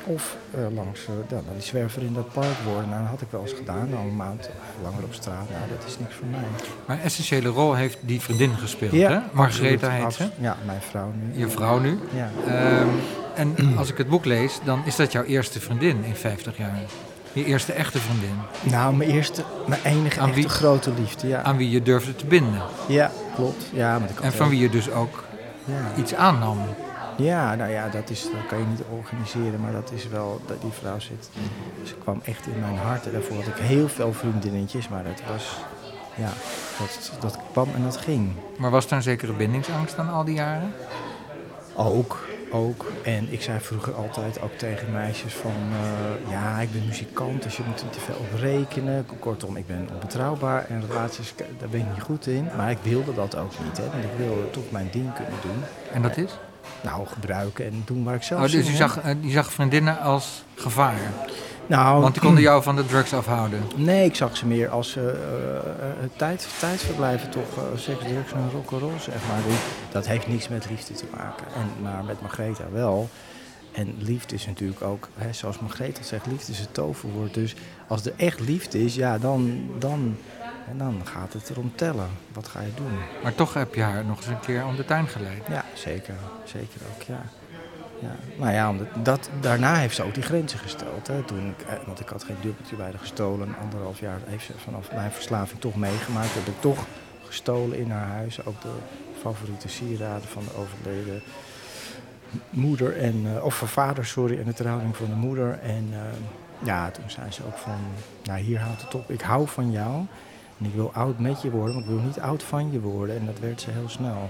of eh, langs eh, dan die zwerver in dat park worden. Nou, dat had ik wel eens gedaan, al een maand langer op straat. Nou, dat is niks voor mij. Maar een essentiële rol heeft die vriendin gespeeld, hè? Margaretha heet ze. Ja, mijn vrouw nu. Je vrouw nu. Ja. Ehm, en als ik het boek lees, dan is dat jouw eerste vriendin in 50 jaar. Je eerste echte vriendin. Nou, mijn eerste, mijn enige Aan echte wie- grote liefde. Ja, Aan wie je durfde te binden. ja klopt. Ja, had En van wie je dus ook Ja. iets aannam. Ja, nou ja, dat, is, dat kan je niet organiseren, maar dat is wel, dat die vrouw zit. Ze kwam echt in mijn hart en daarvoor had ik heel veel vriendinnetjes, maar dat was, ja, dat, dat kwam en dat ging. Maar was er een zekere bindingsangst aan al die jaren? Ook, ook. En ik zei vroeger altijd ook tegen meisjes van, eh, ja, ik ben muzikant, dus je moet niet te veel op rekenen. Kortom, ik ben onbetrouwbaar en relaties, daar ben ik niet goed in. Maar ik wilde dat ook niet, hè, want ik wilde toch mijn ding kunnen doen. En dat is? Nou, gebruiken en doen waar ik zelf Oh, dus je in zag, eh, je zag vriendinnen als gevaar. Nou, Want die konden jou van de drugs afhouden. Nee, ik zag ze meer als eh, eh, tijd, tijdverblijven toch, eh, seks, drugs en rock'n'roll zeg maar. Dat heeft niks met liefde te maken, en, maar met Margreta wel. En liefde is natuurlijk ook, hè, zoals Margreta zegt, liefde is het toverwoord. Dus als er echt liefde is, ja, dan, dan, en dan gaat het erom tellen. Wat ga je doen? Maar toch heb je haar nog eens een keer om de tuin geleid. Ja, zeker. Zeker ook, ja. ja. Maar ja, omdat, dat, daarna heeft ze ook die grenzen gesteld. Hè. Toen ik, eh, want ik had geen dubbeltje bij de gestolen. Anderhalf jaar heeft ze vanaf mijn verslaving toch meegemaakt. Heb ik toch gestolen in haar huis. Ook de favoriete sieraden van de overleden moeder. En, eh, of van vader, sorry. En de trouwing van de moeder. En eh, ja, toen zei ze ook van... Nou, hier houdt het op. Ik hou van jou. En ik wil oud met je worden, maar ik wil niet oud van je worden. En dat werd ze heel snel.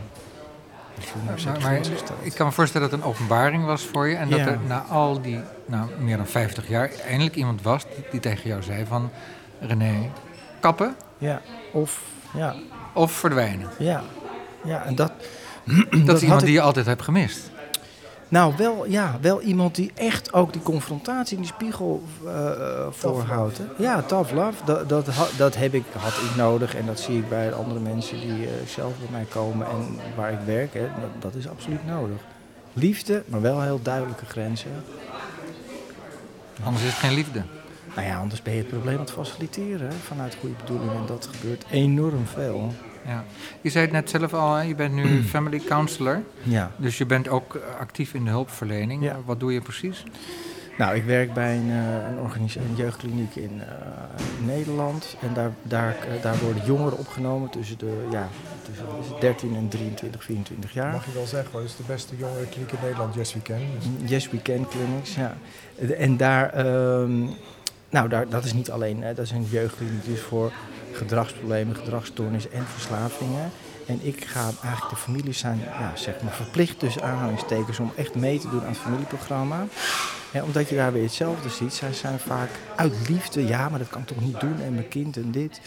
Maar, ik kan me voorstellen dat het een openbaring was voor je. En dat Ja. er na al die, nou, meer dan 50 jaar, eindelijk iemand was die, die tegen jou zei van... René, kappen Ja, of ja, of verdwijnen. ja, ja. En dat, [clears throat] Dat, is iemand ik- die je altijd hebt gemist. Nou, wel, ja, wel iemand die echt ook die confrontatie in die spiegel eh, eh, voorhoudt. hè. Ja, tough love. Dat, dat, dat heb ik, had ik nodig en dat zie ik bij andere mensen die eh, zelf bij mij komen en waar ik werk. Hè. Dat, dat is absoluut nodig. Liefde, maar wel heel duidelijke grenzen. Anders is het geen liefde. Nou ja, anders ben je het probleem aan het faciliteren hè, vanuit goede bedoelingen. En dat gebeurt enorm veel. Ja. Je zei het net zelf al, hè, je bent nu [clears throat] family counselor. Ja. Dus je bent ook eh, actief in de hulpverlening. Ja. Wat doe je precies? Nou, ik werk bij een, eh, een, organisa- een jeugdkliniek in eh, Nederland. En daar, daar, daar worden jongeren opgenomen tussen de ja, tussen wat is het, 13 en 23, 24 jaar. Mag je wel zeggen, hoor. dat is de beste jongerenkliniek in Nederland, Yes We Can. Dus Yes We Can Clinics, ja. En daar, ehm, nou, daar, dat is niet alleen, hè, dat is een jeugdkliniek dus voor gedragsproblemen, gedragsstoornissen en verslavingen. En ik ga eigenlijk, de families zijn ja, zeg maar verplicht tussen aanhalingstekens om echt mee te doen aan het familieprogramma. Omdat je daar weer hetzelfde ziet. Zij zijn vaak uit liefde, ja, maar dat kan ik toch niet doen en mijn kind en dit.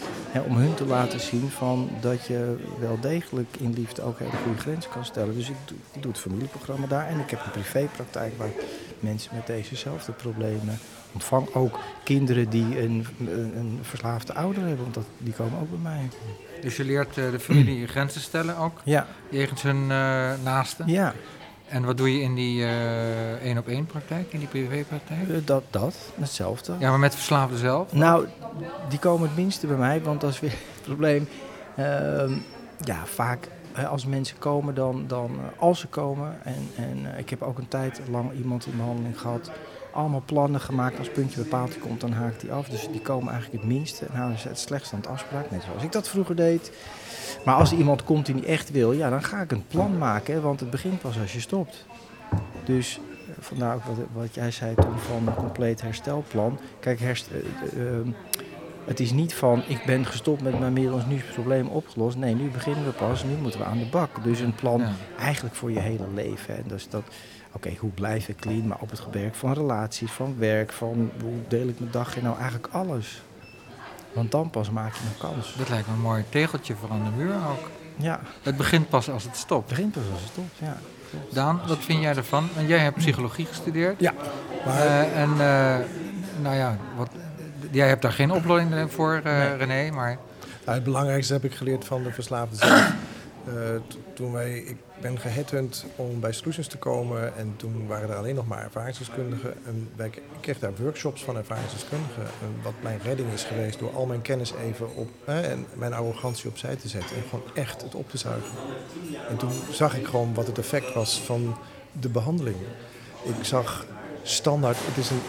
Om hun te laten zien van dat je wel degelijk in liefde ook hele goede grenzen kan stellen. Dus ik doe, ik doe het familieprogramma daar en ik heb een privépraktijk waar mensen met dezezelfde problemen ontvang. Ook kinderen die een, een, verslaafde ouder hebben, want dat, die komen ook bij mij. Dus je leert eh, de familie grenzen stellen ook, Ja, jegens hun eh, naasten. ja En wat doe je in die eh, één op één praktijk, in die privépraktijk? eh, dat, dat, hetzelfde. Ja, maar met verslaafden zelf? Nou, die komen het minste bij mij, want dat is weer het probleem. Ehm, ja, vaak hè, als mensen komen, dan, dan eh, als ze komen. En, en eh, ik heb ook een tijd lang iemand in behandeling gehad. Allemaal plannen gemaakt. Als puntje bepaald komt, dan haakt die af. Dus die komen eigenlijk het minste en houden ze het slechtst aan het afspraak. Net zoals ik dat vroeger deed. Maar als iemand komt die niet echt wil, ja, dan ga ik een plan maken. hè, Want het begint pas als je stopt. Dus eh, vandaar ook wat, wat jij zei toen van een compleet herstelplan. Kijk, herst, eh, eh, ehm, het is niet van ik ben gestopt met mijn middels, nu is het probleem opgelost. Nee, nu beginnen we pas, nu moeten we aan de bak. Dus een plan Ja. eigenlijk voor je hele leven. En dus dat, oké, hoe blijf ik clean? Maar op het gebied van relaties, van werk, van hoe deel ik mijn dag in, nou eigenlijk alles. Want dan pas maak je een kans. Dat lijkt me een mooi tegeltje voor aan de muur ook. Ja, Het begint pas als het stopt. het begint pas als het stopt, ja. Daan, wat vind jij ervan? Want jij hebt psychologie gestudeerd. Ja, maar Eh, en eh, nou ja, wat, jij hebt daar geen opleiding voor, eh, Nee. René, maar Nou, het belangrijkste heb ik geleerd van de verslaafde zelf. Eh, toen wij, ik ben geheadhunt om bij Solutions te komen en toen waren er alleen nog maar ervaringsdeskundigen. En ik kreeg daar workshops van ervaringsdeskundigen. En wat mijn redding is geweest door al mijn kennis even op hè, en mijn arrogantie opzij te zetten en gewoon echt het op te zuigen. En toen zag ik gewoon wat het effect was van de behandeling. Ik zag standaard, het is een,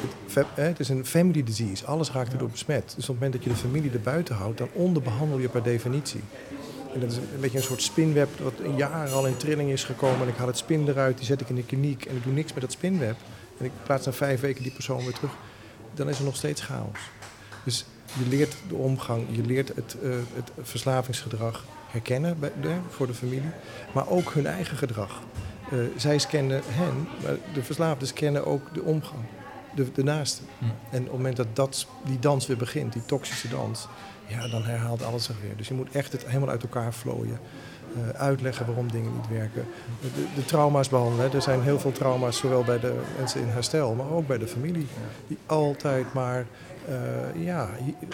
het is een family disease, alles raakt erdoor besmet. Dus op het moment dat je de familie erbuiten houdt, dan onderbehandel je per definitie. En dat is een beetje een soort spinweb wat een jaar al in trilling is gekomen. En ik haal het spin eruit, die zet ik in de kliniek en ik doe niks met dat spinweb. En ik plaats na vijf weken die persoon weer terug. Dan is er nog steeds chaos. Dus je leert de omgang, je leert het, eh, het verslavingsgedrag herkennen bij, de- voor de familie. Maar ook hun eigen gedrag. Eh, zij scannen hen, maar de verslaafden scannen ook de omgang, de, de naaste. Hm. En op het moment dat, dat die dans weer begint, die toxische dans, ja, dan herhaalt alles zich weer. Dus je moet echt het helemaal uit elkaar vlooien. Eh, uitleggen waarom dingen niet werken. De, de trauma's behandelen. Er zijn heel veel trauma's, zowel bij de mensen in herstel, maar ook bij de familie. Die altijd maar eh, ja, hy-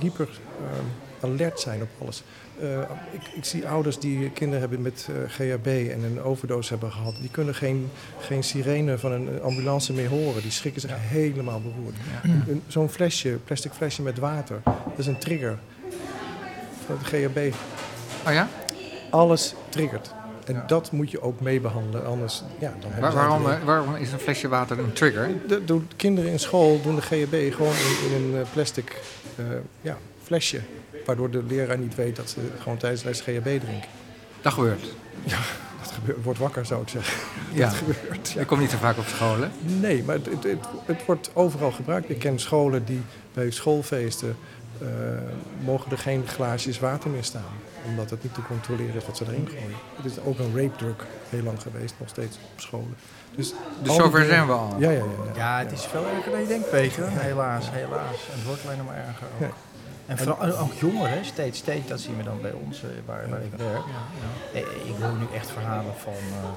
hyper eh, alert zijn op alles. Eh, ik, ik zie ouders die kinderen hebben met eh, GHB en een overdose hebben gehad. Die kunnen geen, geen sirene van een ambulance meer horen. Die schrikken zich helemaal beroerd. Zo'n flesje, plastic flesje met water, dat is een trigger van het GHB. Oh ja? Alles triggert. En dat moet je ook mee behandelen, anders ja, dan hebben Waar- ze waarom, waarom is een flesje water een trigger? de, de kinderen in school doen de GHB gewoon in, in een eh, plastic eh, ja, flesje. Waardoor de leraar niet weet dat ze gewoon tijdens de les GHB drinken. Dat gebeurt. [laughs] Dat gebeurt, wordt wakker, zou ik zeggen. [laughs] Ja. Dat gebeurt. Je komt niet zo vaak op school, hè? Nee, maar het, het, het, het wordt overal gebruikt. Ik ken scholen die bij schoolfeesten eh, mogen er geen glaasjes water meer staan. Omdat het niet te controleren is wat ze erin gooien. Het is ook een rape drug heel lang geweest, nog steeds op scholen. Dus, Dus zover zijn we al. Ja, ja, ja. ja. Ja, het is veel erger dan je denkt, Peter. Helaas, helaas. En het wordt alleen maar erger ook. Ja. En vooral ook jongeren, steeds, steeds, dat zien we dan bij ons, eh, waar, waar ik werk. Ik hoor nu echt verhalen van eh,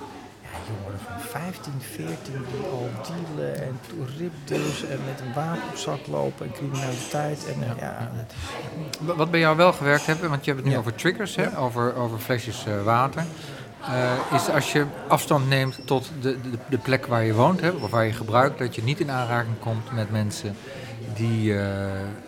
jongeren van 15, 14 die al dealen en ripdeals en met een wapen op zak lopen en criminaliteit. En ja, dat is- Wa- Wat bij jou wel gewerkt heeft, want je hebt het nu Ja. over triggers, hè? Over, over flesjes eh, water. eh, is als je afstand neemt tot de, de, de plek waar je woont, hè, of waar je gebruikt, dat je niet in aanraking komt met mensen die, eh,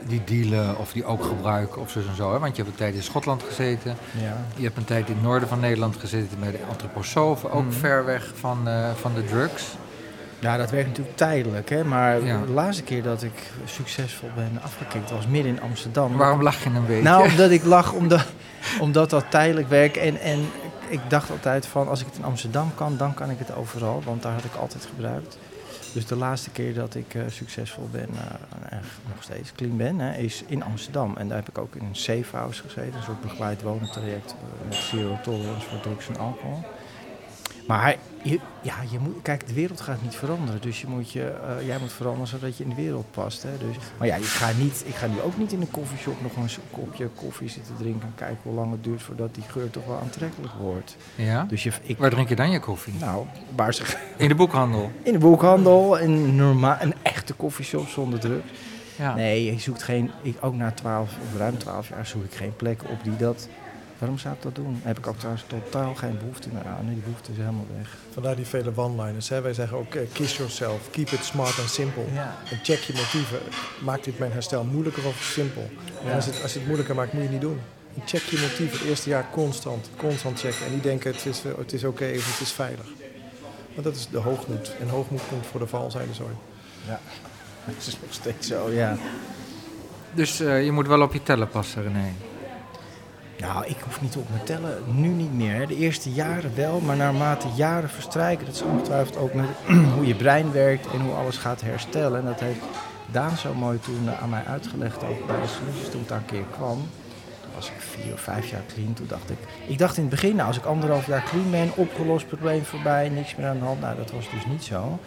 die dealen of die ook gebruiken of zo en zo. Hè? Want je hebt een tijd in Schotland gezeten, ja. je hebt een tijd in het noorden van Nederland gezeten bij de antroposofen, ook Mhm. ver weg van, eh, van de drugs. ja, dat werkt natuurlijk tijdelijk, hè? maar Ja. de laatste keer dat ik succesvol ben afgekikt was midden in Amsterdam. Waarom lach je een beetje? Nou, omdat [laughs] ik lag, omdat, omdat dat tijdelijk werk. En, en ik dacht altijd van, als ik het in Amsterdam kan, dan kan ik het overal. Want daar had ik altijd gebruikt. Dus de laatste keer dat ik eh, succesvol ben, eh, echt nog steeds clean ben, hè, is in Amsterdam. En daar heb ik ook in een safe house gezeten. Een soort begeleid wonentraject eh, met zero tolerance voor drugs en alcohol. Maar je, ja, je moet, kijk, de wereld gaat niet veranderen. Dus je moet je, eh, jij moet veranderen zodat je in de wereld past. Hè? Dus, maar ja, ik ga, niet, ik ga nu ook niet in een koffieshop nog een kopje koffie zitten drinken. En kijken hoe lang het duurt voordat die geur toch wel aantrekkelijk wordt. Ja? Dus je, ik, Waar drink je dan je koffie? nou, waar ze In de boekhandel. [laughs] in de boekhandel, in normaal, een echte koffieshop zonder druk. Ja. Nee, je zoekt geen, ik, ook na 12 of ruim 12 jaar zoek ik geen plek op die dat. Waarom zou ik dat doen? Heb ik ook trouwens totaal geen behoefte meer aan. Die behoefte is helemaal weg. Vandaar die vele one-liners. Hè. Wij zeggen ook, eh, kiss yourself, keep it smart and simple. Ja. En check je motieven. Maakt dit mijn herstel moeilijker of simpel? En als, het, als je het moeilijker maakt, moet je het niet doen. En check je motieven het eerste jaar constant. Constant checken. En niet denken, het is, het is oké of het is veilig. Want dat is de hoogmoed. En hoogmoed komt voor de val, zeiden ze ooit. Ja, [laughs] dat is nog steeds zo, ja. Dus eh, je moet wel op je tellen passen, René. Nou, ik hoef niet op me tellen, nu niet meer. De eerste jaren wel, maar naarmate jaren verstrijken, dat is ongetwijfeld ook met [clears throat] hoe je brein werkt en hoe alles gaat herstellen. En dat heeft Daan zo mooi toen aan mij uitgelegd, ook bij de solutions toen ik daar een keer kwam. Toen was ik vier of vijf jaar clean. Toen dacht ik, ik dacht in het begin, nou, als ik anderhalf jaar clean ben, opgelost, probleem voorbij, niks meer aan de hand. Nou, dat was dus niet zo.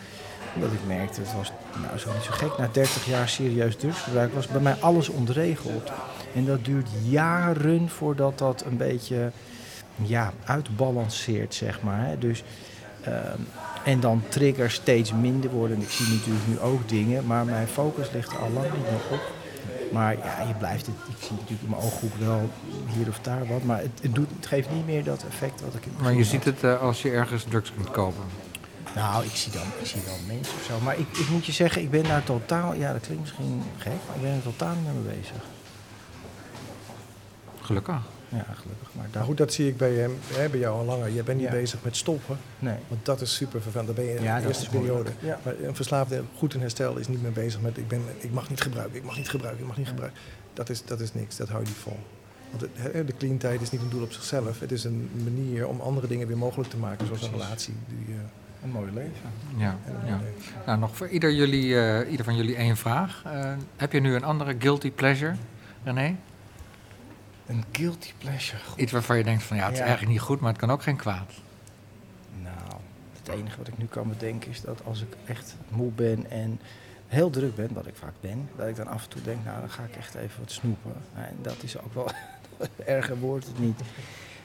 Omdat ik merkte, het was nou, zo niet zo gek. Na 30 jaar serieus drugsgebruik was bij mij alles ontregeld. En dat duurt jaren voordat dat een beetje ja, uitbalanceert, zeg maar. Hè. Dus, ehm, en dan triggers steeds minder worden. En ik zie natuurlijk nu ook dingen, maar mijn focus ligt er al lang niet meer op. Maar ja, je blijft het. Ik zie natuurlijk in mijn ooghoek wel hier of daar wat. Maar het, het, doet, het geeft niet meer dat effect wat ik in het Maar je ziet het eh, als je ergens drugs kunt kopen. Nou, ik zie dan, ik zie dan mensen of zo. Maar ik, ik moet je zeggen, ik ben daar totaal... Ja, dat klinkt misschien gek, maar ik ben er totaal niet mee bezig. Gelukkig. Ja, gelukkig. Maar daar Maar goed, dat zie ik bij, hem, hè, bij jou al langer. Je bent niet Ja. bezig met stoppen. Nee. Want dat is super vervelend. Dan ben je in Ja, de dat eerste periode. Ja. Maar een verslaafde goed in herstel is niet meer bezig met ik, ben, ik mag niet gebruiken, ik mag niet gebruiken, ik mag niet gebruiken. Dat is, dat is niks, dat hou je niet vol. Want het, de clean tijd is niet een doel op zichzelf. Het is een manier om andere dingen weer mogelijk te maken, zoals een relatie. Die, eh, Een mooi leven. Ja, ja. Nou, nog voor ieder, jullie, eh, ieder van jullie één vraag. Eh, heb je nu een andere guilty pleasure, René? Een guilty pleasure. Iets waarvan je denkt van ja, het is eigenlijk niet goed, maar het kan ook geen kwaad. Nou, het enige wat ik nu kan bedenken is dat als ik echt moe ben en heel druk ben, wat ik vaak ben, dat ik dan af en toe denk, nou dan ga ik echt even wat snoepen. En dat is ook wel, [laughs] erger wordt het niet.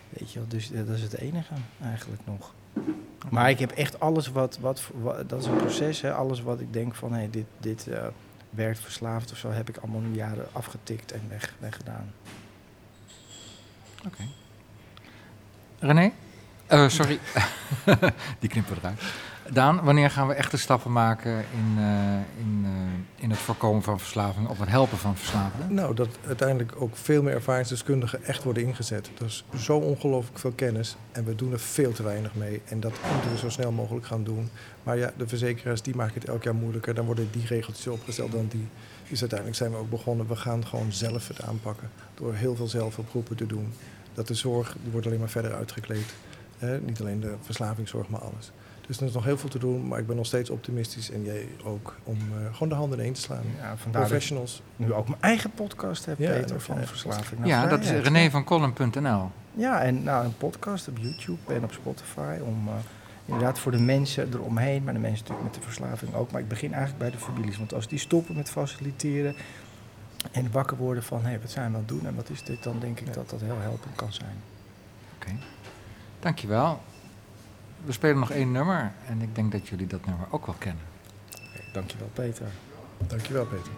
Weet je wel, dus dat is het enige eigenlijk nog. Maar ik heb echt alles wat, wat, wat dat is een proces, hè, alles wat ik denk van, hé, dit, dit eh, werkt verslaafd of zo, heb ik allemaal nu jaren afgetikt en weg, weggedaan. Oké. René? Eh, sorry, [laughs] die knippen eruit. Daan, wanneer gaan we echte stappen maken in, eh, in, eh, in het voorkomen van verslaving of het helpen van verslaving? Nou, dat uiteindelijk ook veel meer ervaringsdeskundigen echt worden ingezet. Er is zo ongelooflijk veel kennis en we doen er veel te weinig mee. En dat moeten we zo snel mogelijk gaan doen. Maar ja, de verzekeraars die maken het elk jaar moeilijker. Dan worden die regeltjes opgesteld dan die. Dus uiteindelijk zijn we ook begonnen. We gaan gewoon zelf het aanpakken. Door heel veel zelfoproepen te doen. Dat de zorg, die wordt alleen maar verder uitgekleed. Niet alleen de verslavingszorg, maar alles. Dus er is nog heel veel te doen, maar ik ben nog steeds optimistisch. En jij ook, om eh, gewoon de handen ineen te slaan. Ja, Professionals. nu ook mijn eigen podcast heb, Ja, Peter, van Verslaving naar Ja, dat is renévancolum.nl. Ja, en nou, een podcast op YouTube en op Spotify om eh, inderdaad voor de mensen eromheen, maar de mensen natuurlijk met de verslaving ook. Maar ik begin eigenlijk bij de families, want als die stoppen met faciliteren en wakker worden van, hé, wat zijn we aan het doen en wat is dit, dan denk ik Ja. dat dat heel helpend kan zijn. Oké. Dankjewel. We spelen nog één nummer en ik denk dat jullie dat nummer ook wel kennen. Dankjewel, Peter. Dankjewel, Peter.